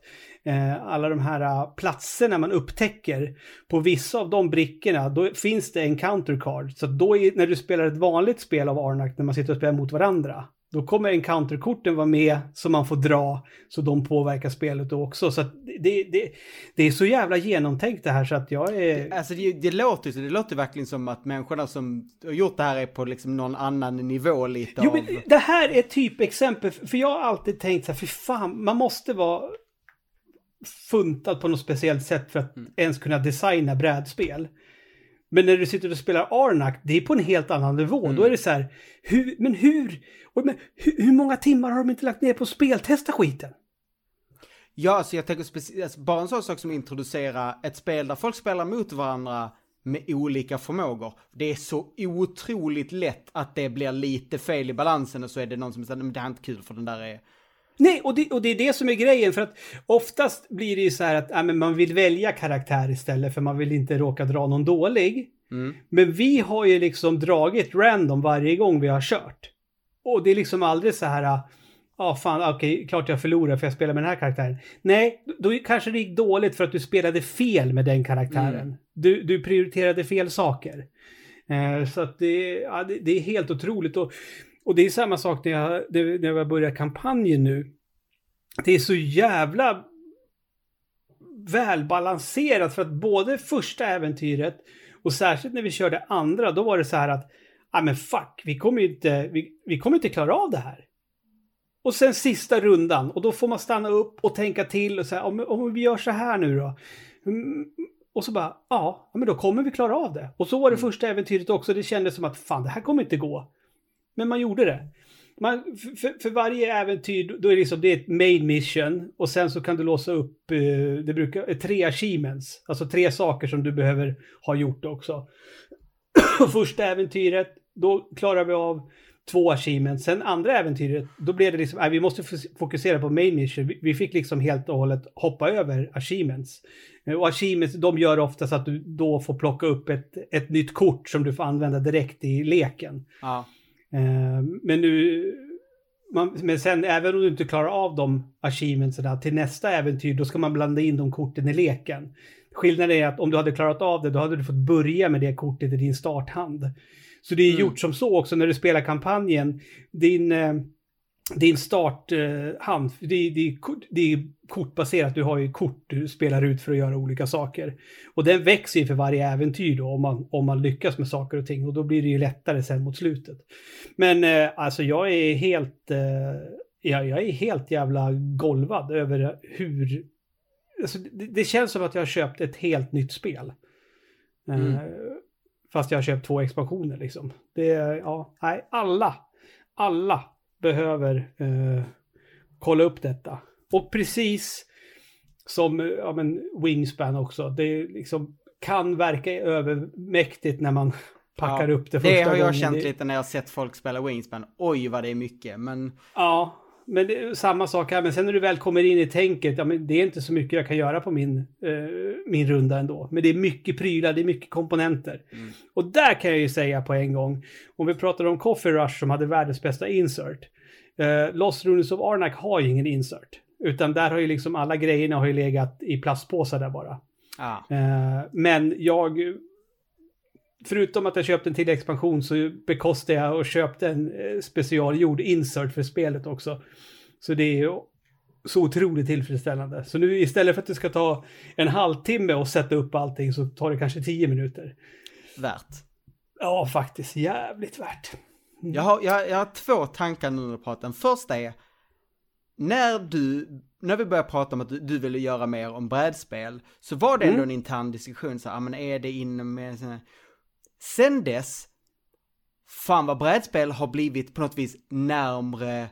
eh, alla de här uh, platserna man upptäcker, på vissa av de brickorna, då finns det encounter cards. Så då är, när du spelar ett vanligt spel av Arnak, när man sitter och spelar mot varandra, då kommer encounterkorten vara med som man får dra så de påverkar spelet då också. Så det, det, det är så jävla genomtänkt det här så att jag är... Alltså det, det låter det låter verkligen som att människorna som har gjort det här är på liksom någon annan nivå lite jo, av... Men det här är typ exempel, för jag har alltid tänkt så här, för fan, man måste vara funtad på något speciellt sätt för att mm. ens kunna designa brädspel. Men när du sitter och spelar Arnak, det är på en helt annan nivå. Mm. Då är det så här, hur, men hur, men hur, hur, många timmar har de inte lagt ner på att speltesta skiten? Ja, så alltså jag tänker alltså bara en sån sak som att introducera ett spel där folk spelar mot varandra med olika förmågor. Det är så otroligt lätt att det blir lite fel i balansen och så är det någon som säger men det här är inte kul för den där är Nej, och det, och det är det som är grejen. För att oftast blir det ju så här att ja, men man vill välja karaktär istället för man vill inte råka dra någon dålig. Mm. Men vi har ju liksom dragit random varje gång vi har kört. Och det är liksom aldrig så här, ja ah, fan okej, okay, klart jag förlorar för jag spelar med den här karaktären. Nej, då kanske det gick dåligt för att du spelade fel med den karaktären. Mm. Du, du prioriterade fel saker. Eh, så att det, ja, det, det, är helt otroligt. Och och det är samma sak när jag, när jag börjar kampanjen nu. Det är så jävla välbalanserat för att både första äventyret och särskilt när vi körde andra, då var det så här att ja men fuck, vi kommer inte, vi, vi kommer inte klara av det här. Och sen sista rundan och då får man stanna upp och tänka till och säga om, om vi gör så här nu då. Mm, och så bara, ja, men då kommer vi klara av det. Och så var det mm. första äventyret också. Det kändes som att fan, det här kommer inte gå. Men man gjorde det. Man, för, för, varje äventyr, då är det liksom, det är ett main mission och sen så kan du låsa upp, eh, det brukar, eh, tre achievements. Alltså tre saker som du behöver ha gjort också. Första äventyret, då klarar vi av två achievements. Sen andra äventyret, då blev det liksom, nej, vi måste fokusera på main mission. Vi, vi fick liksom helt och hållet hoppa över achievements. Eh, och achievements, de gör oftast att du då får plocka upp ett, ett nytt kort som du får använda direkt i leken. Ja. Eh, men nu, man, men sen även om du inte klarar av de achievementsen till nästa äventyr, då ska man blanda in de korten i leken. Skillnaden är att om du hade klarat av det, då hade du fått börja med det kortet i din starthand. Så det är mm. gjort som så också när du spelar kampanjen. Din, eh, din starthand, eh, det, det, det är kortbaserat. Du har ju kort du spelar ut för att göra olika saker. Och den växer ju för varje äventyr då om man, om man lyckas med saker och ting. Och då blir det ju lättare sen mot slutet. Men eh, alltså jag är helt, eh, jag, jag är helt jävla golvad över hur... Alltså, det, det, känns som att jag har köpt ett helt nytt spel. Eh, mm. Fast jag har köpt två expansioner liksom. Det, ja, nej, alla, alla behöver eh, kolla upp detta. Och precis som ja, men Wingspan också, det liksom kan verka övermäktigt när man packar ja, upp det första gången. Det har jag gången. känt lite när jag sett folk spela Wingspan. Oj vad det är mycket, men... Ja, men det är samma sak här. Men sen när du väl kommer in i tänket, ja men det är inte så mycket jag kan göra på min, eh, min runda ändå. Men det är mycket prylar, det är mycket komponenter. Mm. Och där kan jag ju säga på en gång, om vi pratar om Coffee Rush som hade världens bästa insert. Eh, Lost Runes of Arnak har ju ingen insert. Utan där har ju liksom alla grejerna har ju legat i plastpåsar där bara. Ja. Eh, men jag, förutom att jag köpte en till expansion så bekostade jag och köpte en eh, specialgjord insert för spelet också. Så det är ju så otroligt tillfredsställande. Så nu istället för att det ska ta en halvtimme och sätta upp allting så tar det kanske tio minuter. Värt. Ja, faktiskt jävligt värt. Jag har, jag, jag har två tankar nu när du pratar. Den första är, när du, när vi började prata om att du, du ville göra mer om brädspel, så var det ändå Mm. en intern diskussion så, ja men är det inom, här- sen dess, fan vad brädspel har blivit på något vis närmre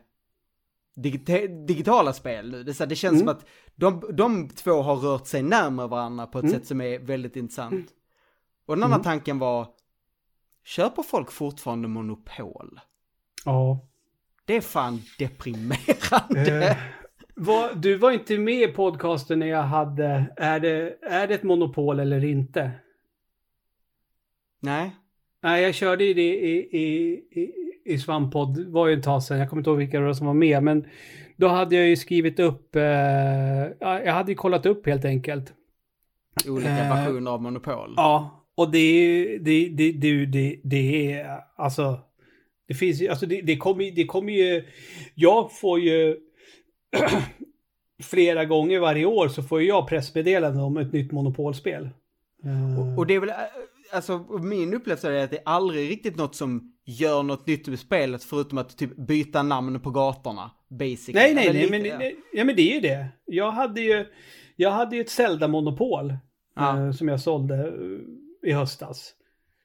digita- digitala spel nu. Det, så det känns Mm. som att de, de två har rört sig närmare varandra på ett Mm. sätt som är väldigt intressant. Och den andra Mm. tanken var, köper folk fortfarande monopol? Ja. Det är fan deprimerande. Eh, vad- du var inte med i podcasten när jag hade, är det, är det ett monopol eller inte? Nej. Nej, jag körde ju det i, i, i, i Svamppodd, det var ju ett tag sedan, jag kommer inte ihåg vilka som var med, men då hade jag ju skrivit upp, eh, ja, jag hade ju kollat upp helt enkelt. Olika Eh, versioner av monopol. Ja, och det är det, det, det, det, det är, alltså, det finns ju, alltså det, det kommer det kommer ju, jag får ju flera gånger varje år så får jag pressmeddelande om ett nytt monopolspel. Och, och det är väl, alltså min upplevelse är att det är aldrig riktigt något som gör något nytt med spelet förutom att typ byta namn på gatorna. Basically. Nej, nej, nej, men, nej, ja, men det är ju det. Jag hade ju, jag hade ju ett Zelda-monopol Ja. eh, som jag sålde eh, i höstas.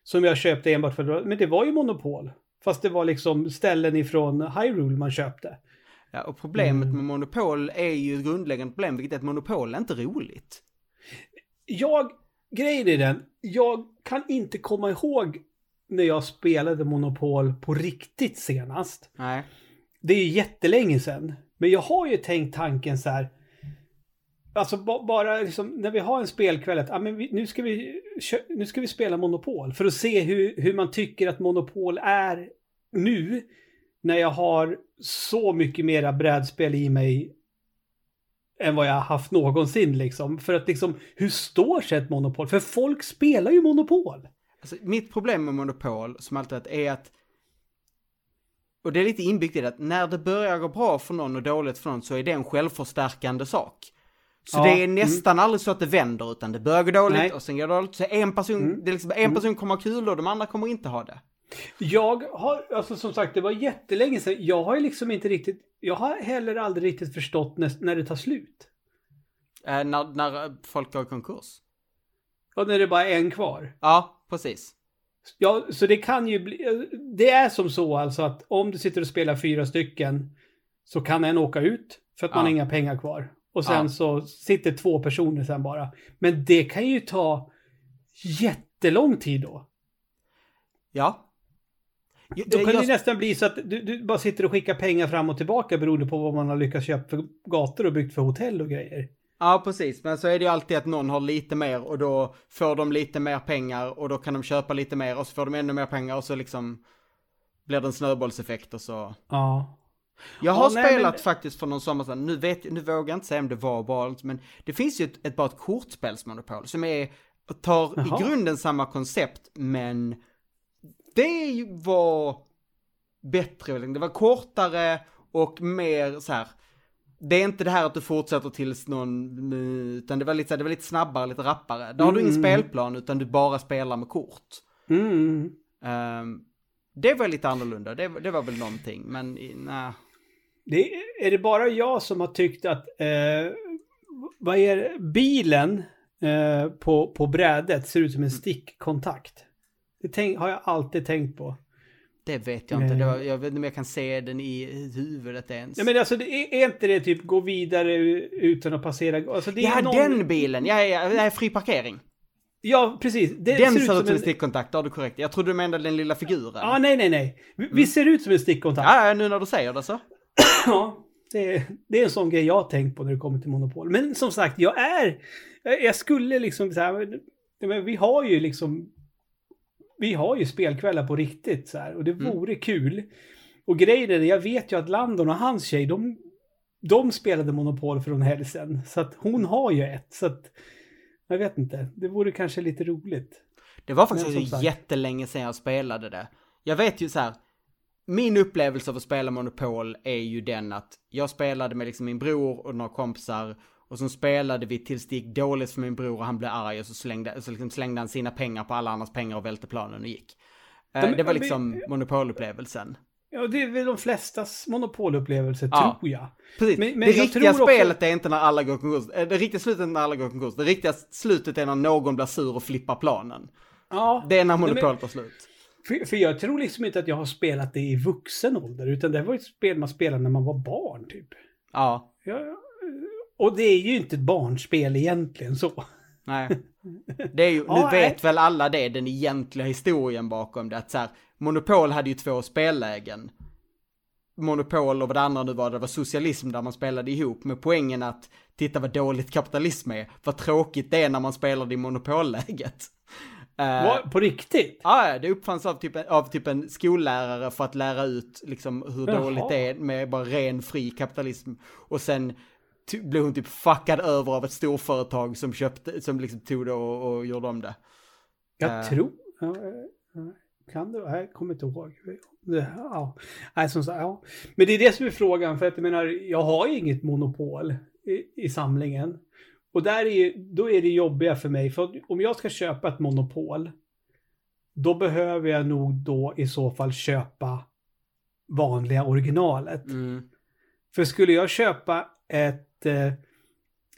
Som jag köpte enbart för men det var ju monopol. Fast det var liksom ställen ifrån Hyrule man köpte. Ja, och problemet Mm. med monopol är ju ett grundläggande problem, vilket är att monopol är inte roligt. Jag, grejen är den, jag kan inte komma ihåg när jag spelade Monopol på riktigt senast. Nej. Det är ju jättelänge sedan. Men jag har ju tänkt tanken så här. Alltså ba- bara liksom, när vi har en spelkväll att ah, men vi, nu, ska vi, nu ska vi spela Monopol. För att se hur, hur man tycker att Monopol är nu. När jag har så mycket mera brädspel i mig. Än vad jag har haft någonsin liksom. För att liksom, hur står sig ett Monopol? För folk spelar ju Monopol. Alltså, mitt problem med monopol, som alltid är att och det är lite inbyggt i det att när det börjar gå bra för någon och dåligt för någon så är det en självförstärkande sak. Så Ja, det är nästan aldrig så att det vänder utan det börjar gå dåligt Nej. och sen går det dåligt. Så en person, Mm. det är liksom, en person kommer ha kul och de andra kommer inte ha det. Jag har, alltså som sagt, det var jättelänge sedan. Jag har ju liksom inte riktigt, jag har heller aldrig riktigt förstått när, när det tar slut. Eh, när, när folk går i konkurs. Och när det bara är en kvar. Ja, precis. Ja, så det kan ju bli, det är som så alltså att om du sitter och spelar fyra stycken så kan en åka ut för att man Ja. har inga pengar kvar. Och sen Ja. så sitter två personer sen bara. Men det kan ju ta jättelång tid då. Ja. Då kan jag- det nästan bli så att du, du bara sitter och skickar pengar fram och tillbaka beroende på vad man har lyckats köpa för gator och byggt för hotell och grejer. Ja, precis. Men så är det ju alltid att någon har lite mer och då får de lite mer pengar och då kan de köpa lite mer och så får de ännu mer pengar och så liksom blir det en snöbollseffekt och så. Ja. Jag Ja, har nej, spelat men- faktiskt för någon sommar sedan, nu, vet, nu vågar jag inte säga om det var bara, men det finns ju ett, ett bara ett kortspelsmonopol som är, tar Jaha. i grunden samma koncept, men det var bättre, det var kortare och mer så här. Det är inte det här att du fortsätter tills någon, utan det var lite, det var lite snabbare, lite rappare. Då har du ingen Mm. spelplan utan du bara spelar med kort. Mm. Ehm, det var lite annorlunda, det, var- det var väl någonting, men nej. Det, är det bara jag som har tyckt att, eh, vad är det? bilen eh, på, på brädet ser ut som en stickkontakt? Det tänk, har jag alltid tänkt på. Det vet jag inte. Det Eh. var, jag vet inte om jag kan se den i huvudet ens. Ja, men alltså, det är, är inte det typ gå vidare utan att passera? Alltså, det är ja, någon... den bilen! Ja, ja, det är fri parkering. Ja, precis. Det Den ser ut som en en... stickkontakt, det har du korrekt. Jag trodde du menade den lilla figuren. Ja, nej, nej, nej. Vi, vi ser ut som en stickkontakt. Ja, nu när du säger det så. Ja, det, det är en sån grej jag har tänkt på när det kommer till Monopol. Men som sagt, jag är... Jag skulle liksom så här, vi har ju liksom... Vi har ju spelkvällar på riktigt så här och det Mm. vore kul. Och grejen är, det, jag vet ju att Landon och hans tjej, de, de spelade Monopol för helg sedan. Så att hon har ju ett. Så att Jag vet inte. Det vore kanske lite roligt. Det var faktiskt Men jättelänge sedan jag spelade det. Jag vet ju så här. Min upplevelse av att spela Monopol är ju den att jag spelade med liksom min bror och några kompisar och så spelade vi tills det gick dåligt för min bror och han blev arg och så slängde, så liksom slängde han sina pengar på alla andras pengar och välte planen och gick. Eh, De- det var liksom monopolupplevelsen. Ja, det är väl de flestas monopolupplevelser, Ja. tror jag. Precis. Men- men det jag riktiga tror också- spelet är inte när alla går konkurs. Eh, Det riktiga slutet är när alla går konkurs. Det riktiga slutet är när någon blir sur och flippar planen. Ja, Det är när monopolet tar slut. för, för jag tror liksom inte att jag har spelat det i vuxen ålder, utan det var ett spel man spelade när man var barn, typ. Ja, Ja, ja. Och det är ju inte ett barnspel egentligen så. nej. Det är ju, Ja, nu nej. vet väl alla det, den egentliga historien bakom det. Att så här, Monopol hade ju två spellägen. Monopol och vad det andra nu var, det var socialism där man spelade ihop. Med poängen att, titta vad dåligt kapitalism är. Vad tråkigt det är när man spelade i monopolläget. Vad, på riktigt? Ja, ja, det uppfanns av typ, av typ en skollärare för att lära ut liksom hur Jaha. dåligt det är med bara ren fri kapitalism. Och sen blev hon typ fuckad över av ett storföretag som köpte, som liksom tog det och, och gjorde om det. Jag Eh. tror... Kan det? Nej, Jag kommer inte ihåg. Det, ja. Nej, som sagt, ja. Men det är det som är frågan, för att jag menar, jag har ju inget monopol i, i samlingen. Och där är, ju- då är det jobbiga för mig, för om jag ska köpa ett monopol, då behöver jag nog då i så fall köpa vanliga originalet. Mm. För skulle jag köpa ett eh,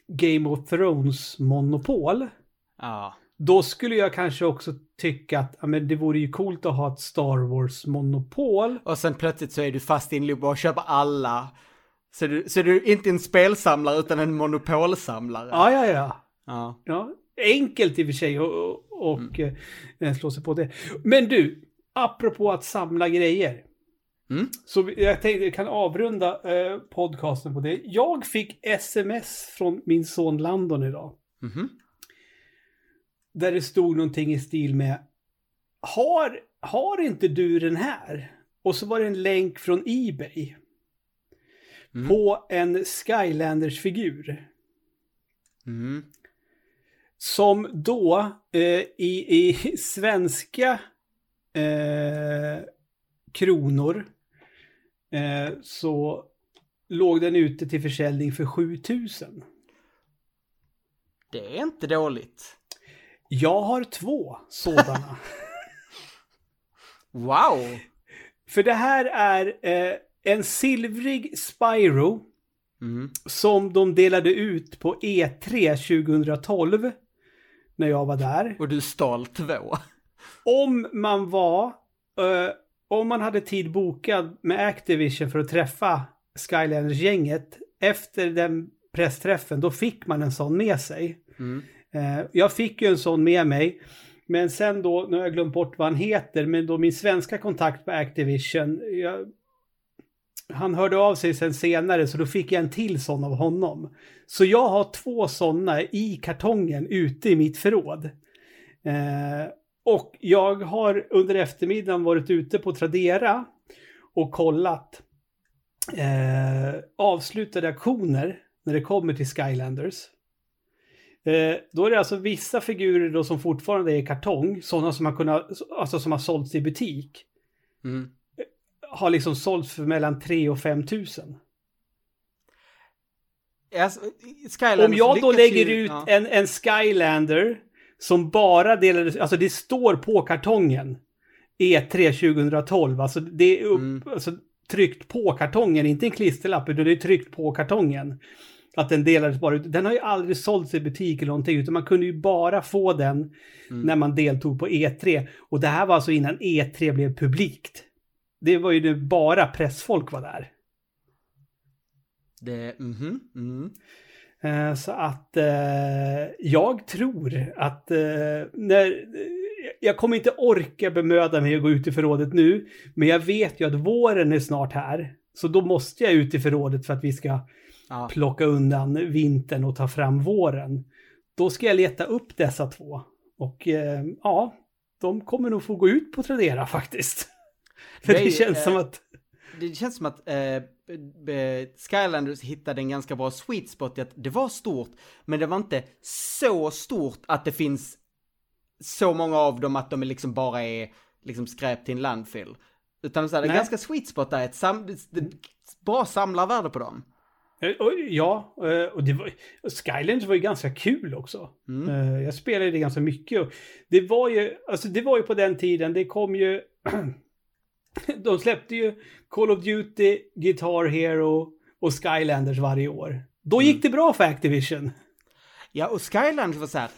Game of Thrones monopol, Ja. då skulle jag kanske också tycka att ja, men det vore ju coolt att ha ett Star Wars-monopol. Och sen plötsligt så är du fast i en loop och köper alla. Så du, så du är inte en spelsamlare utan en monopolsamlare. Ja, ja, ja. Ja. ja. Enkelt i och för sig och, och eh, slå sig på det. Men du, apropå att samla grejer. Mm. Så jag tänkte jag kan avrunda eh, podcasten på det. Jag fick sms från min son Landon idag. Mhm. Där det stod någonting i stil med Har, har inte du den här? Och så var det en länk från Ebay. Mm. På en Skylanders-figur. Mm. Som då eh, i, i svenska eh, kronor eh, så låg den ute till försäljning för 7000. Det är inte dåligt. Jag har två sådana. Wow! För det här är eh, en silvrig Spyro Mm. som de delade ut på E3 2012. När jag var där. Och du stal två. Om man var, eh, om man hade tid bokad med Activision för att träffa Skylanders-gänget efter den pressträffen, då fick man en sån med sig. Mm. Eh, jag fick ju en sån med mig. Men sen då, nu har jag glömt bort vad han heter, men då min svenska kontakt på Activision, jag, han hörde av sig sen senare så då fick jag en till sån av honom. Så jag har två såna i kartongen ute i mitt förråd. Eh, och jag har under eftermiddagen varit ute på Tradera och kollat eh, avslutade aktioner när det kommer till Skylanders. Eh, då är det alltså vissa figurer då som fortfarande är i kartong, sådana som har kunnat, alltså som har sålts i butik, Mm. har liksom sålts för mellan 3 och 5 tusen. Alltså, Skylanders Om jag då lägger ut ja. en, en Skylander som bara delades, alltså det står på kartongen E3 2012, alltså det är upp, Mm. alltså tryckt på kartongen, inte en klisterlapp, utan det är tryckt på kartongen. Att den delades bara ut. Den har ju aldrig sålts i butik eller någonting, utan man kunde ju bara få den Mm. när man deltog på E3. Och det här var alltså innan E3 blev publikt. Det var ju det bara pressfolk var där. Det, mhm, mm. Eh, Så att eh, jag tror att eh, när, jag kommer inte orka bemöda mig att gå ut i förrådet nu, men jag vet ju att våren är snart här. Så då måste jag ut i förrådet för att vi ska Ja. plocka undan vintern och ta fram våren. Då ska jag leta upp dessa två. Och eh, ja, de kommer nog få gå ut på Tradera faktiskt. För Det det, känns eh, som att... det känns som att eh, Skylanders hittade en ganska bra sweet spot i att det var stort, men det var inte så stort att det finns så många av dem att de liksom bara är liksom skräp till en landfill. Utan så här, Nej. ganska sweet spot där, ett, sam, det, bra samlarvärde på dem. Eh, Ja, eh, och det var, Skylanders var ju ganska kul också. Mm. Eh, Jag spelade det ganska mycket. Det var ju, alltså det var ju på den tiden, det kom ju... de släppte ju Call of Duty, Guitar Hero och Skylanders varje år. Då gick det bra för Activision. Ja, och Skylanders var så här,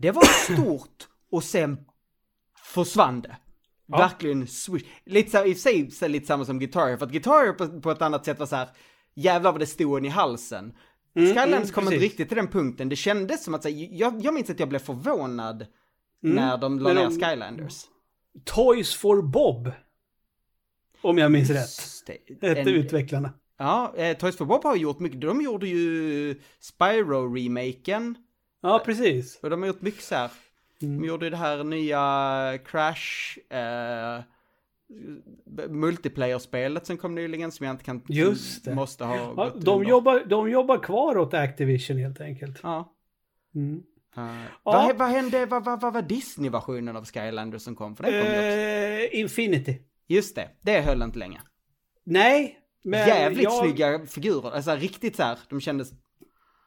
det var stort och sen försvann det. Ja. Verkligen switch. Lite så, i och för sig lite samma som Guitar Hero, för att Guitar Hero på, på ett annat sätt var så här, jävlar vad det stod en i halsen. Skylanders mm, kom inte riktigt till den punkten, det kändes som att så jag, jag minns att jag blev förvånad när de la ner de- Skylanders. Toys for Bob. Om jag minns rätt. Det. Hette utvecklarna. Ja, eh, Toys for Bob har gjort mycket, de gjorde ju Spyro-remaken. Ja, precis. Och de har gjort mycket så här. Mm. De gjorde det här nya Crash eh, multiplayer-spelet som kom nyligen som jag inte kan... Just det. Måste ha Ja, de, under. jobbar, de jobbar kvar åt Activision helt enkelt. Ja. Mm. Eh, Ja. Vad, vad hände, vad, vad, vad var Disney-versionen av Skylanders som kom? För den kom. Eh, Infinity. Just det, det höll inte länge. Nej, men Jävligt jag, snygga figurer, alltså riktigt så här, de kändes...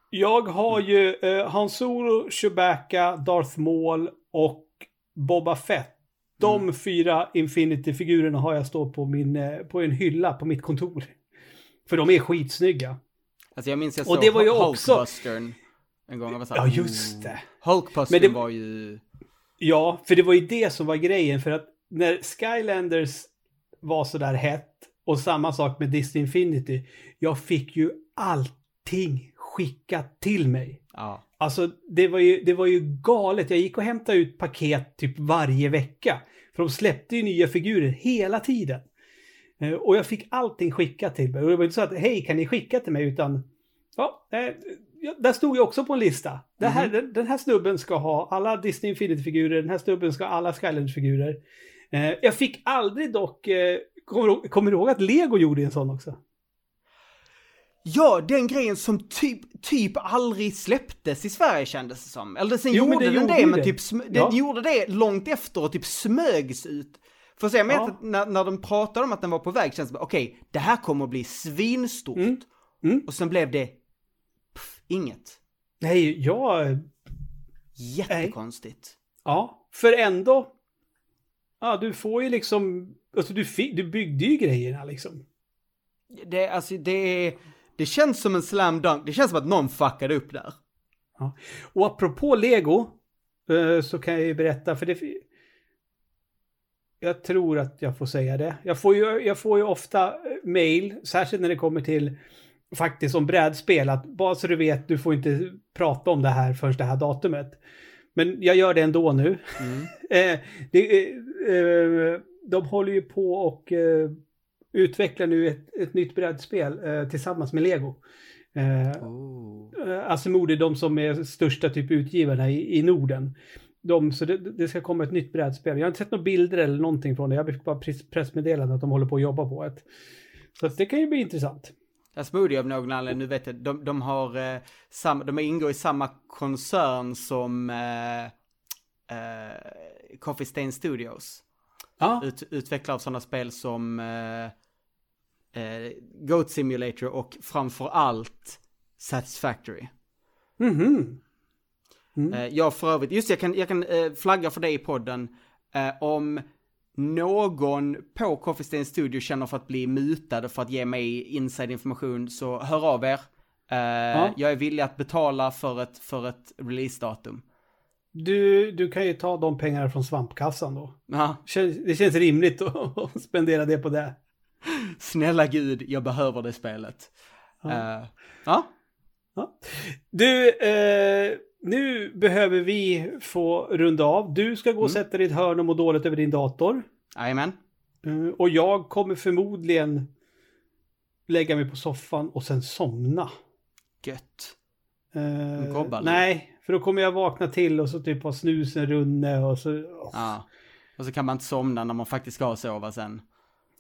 jag har ju eh, Han Solo, Chewbacca, Darth Maul och Boba Fett. De Mm. fyra Infinity-figurerna har jag stå på, min, eh, på en hylla på mitt kontor. För de är skitsnygga. Alltså jag minns jag Och såg det var ju också- en gång. Jag var så här, Ja, just det. Hulkbustern det- var ju... Ja, för det var ju det som var grejen. För att när Skylanders var sådär hett och samma sak med Disney Infinity. Jag fick ju allting skickat till mig. Ja. Alltså det var, ju, det var ju galet. Jag gick och hämtade ut paket typ varje vecka. För de släppte ju nya figurer hela tiden. Eh, Och jag fick allting skickat till mig. Och det var inte så att hej kan ni skicka till mig utan ja, eh, där stod jag också på en lista. Det här, den, den här snubben ska ha alla Disney Infinity-figurer, den här snubben ska ha alla Skylanders-figurer. Eh, jag fick aldrig dock, eh, kommer, kommer du ihåg att Lego gjorde en sån också? Ja, den grejen som typ, typ aldrig släpptes i Sverige kändes det som. Eller sen Jo, gjorde den gjorde det, men typ den Ja. gjorde det långt efter och typ smögs ut. För sen Ja. att när, när de pratade om att den var på väg kändes det bara, okej, det här kommer att bli svinstort. Mm. Mm. Och sen blev det pff, inget. Nej, jag... Jättekonstigt. Ja, för ändå... Ja, du får ju liksom... Alltså du, fick, du byggde ju grejerna liksom. Det, alltså, det, det känns som en slam dunk. Det känns som att någon fuckade upp där. Och apropå Lego eh, så kan jag ju berätta, för det... Jag tror att jag får säga det. Jag får ju, jag får ju ofta eh, mail, särskilt när det kommer till faktiskt om brädspel, att bara så du vet, du får inte prata om det här förrän det här datumet. Men jag gör det ändå nu. Mm. Eh, det, eh, de håller ju på och eh, utvecklar nu ett, ett nytt brädspel tillsammans med Lego. Eh, Oh. Asmode är de som är största typ utgivarna i, i Norden. De, så det, det ska komma ett nytt brädspel. Jag har inte sett några bilder eller någonting från det. Jag fick bara press- pressmeddelande att de håller på att jobba på ett. Så det kan ju bli intressant. Asmodee av någon anledning, nu vet jag, de, de har eh, sam, de ingår i samma koncern som eh, eh, Coffee Stain Studios. Ja, Ut, utvecklare av sådana spel som eh, eh, Goat Simulator och framför allt Satisfactory. mhm. Mm. Eh, jag för övrigt, just jag kan, jag kan eh, flagga för det i podden. Om någon på Coffee Stain Studio känner för att bli mutad för att ge mig inside information så hör av er. Eh, Jag är villig att betala för ett, för ett releasedatum. Du, du kan ju ta de pengarna från svampkassan då. Ja, Det känns rimligt att spendera det på det. snälla gud, jag behöver det spelet. Ja. Ja, Ja. Du, eh, nu behöver vi få runda av. Du ska gå och sätta dig i ett hörn och må dåligt över din dator. jajamän. Eh, och jag kommer förmodligen lägga mig på soffan och sen somna. Gött. Eh, gobbar nej, för då kommer jag vakna till och så typ ha snusen runne och så... åh. Ja. Och så kan man inte somna när man faktiskt ska sova sen.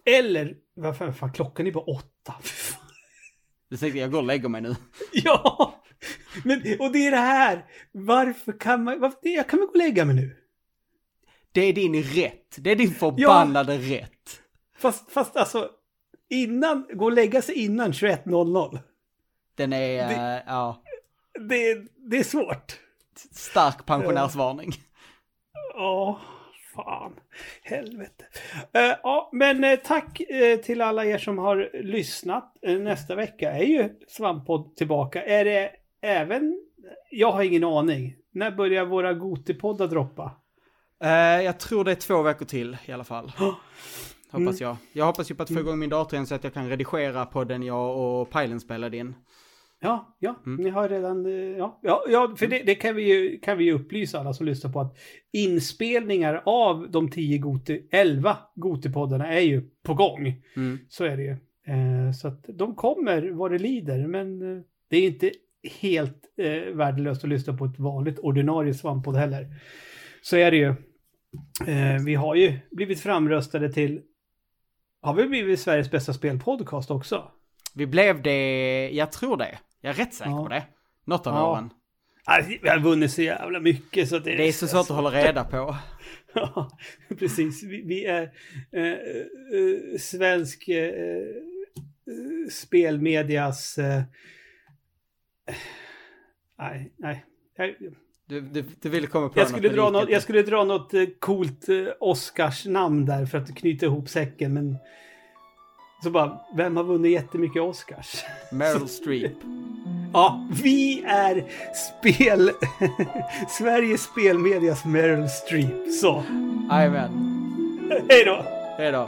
Eller, vad fan, fan klockan är bara åtta. Du tänkte jag går och lägger mig nu. ja! Men, och det är det här. Varför kan man, varför, jag kan väl gå och lägga mig nu? Det är din rätt. Det är din förbannade ja. rätt. Fast, fast alltså, innan, gå och lägga sig innan 21.00. Den är, det, uh, ja. Det, det är svårt. Stark pensionärsvarning. Ja, fan. Helvete. Uh, ja, men uh, tack uh, till alla er som har lyssnat. nästa vecka är ju Svamppodd tillbaka. Är det även... Jag har ingen aning. När börjar våra Gotipoddar droppa? jag tror det är två veckor till i alla fall. Hoppas mm. jag. Jag hoppas ju på att få mm. igång min dator igen så att jag kan redigera på den jag och Pajlen spelade in. Ja, ja, mm. ni har redan, eh, ja, ja, ja för det, det, kan, vi ju, kan vi ju upplysa alla som lyssnar på att inspelningar av de 10 Goti, 11 Gotipoddarna är ju på gång. Mm. Så är det ju. Eh, så att de kommer vad det lider, men eh, det är inte helt eh, värdelöst att lyssna på ett vanligt ordinarie svamppodd heller. Så är det ju. Eh, vi har ju blivit framröstade till har vi blivit Sveriges bästa spelpodcast också? Vi blev det, jag tror det. Jag är rätt säker ja. på det. Något av ja. åren. vi har vunnit så jävla mycket så det är... Det är så svårt att hålla reda på. ja, precis. Vi, vi är eh, eh, svensk eh, spelmedias... Nej, nej. Jag, du, du, du ville komma på jag skulle, dra något, jag skulle dra något eh, coolt eh, Oscars namn där för att knyta ihop säcken, men så bara, vem har vunnit jättemycket Oscars? Meryl Streep. Ja, vi är spel... Sveriges spelmedias Meryl Streep. Så. Jajamän. Hej då. Hej då.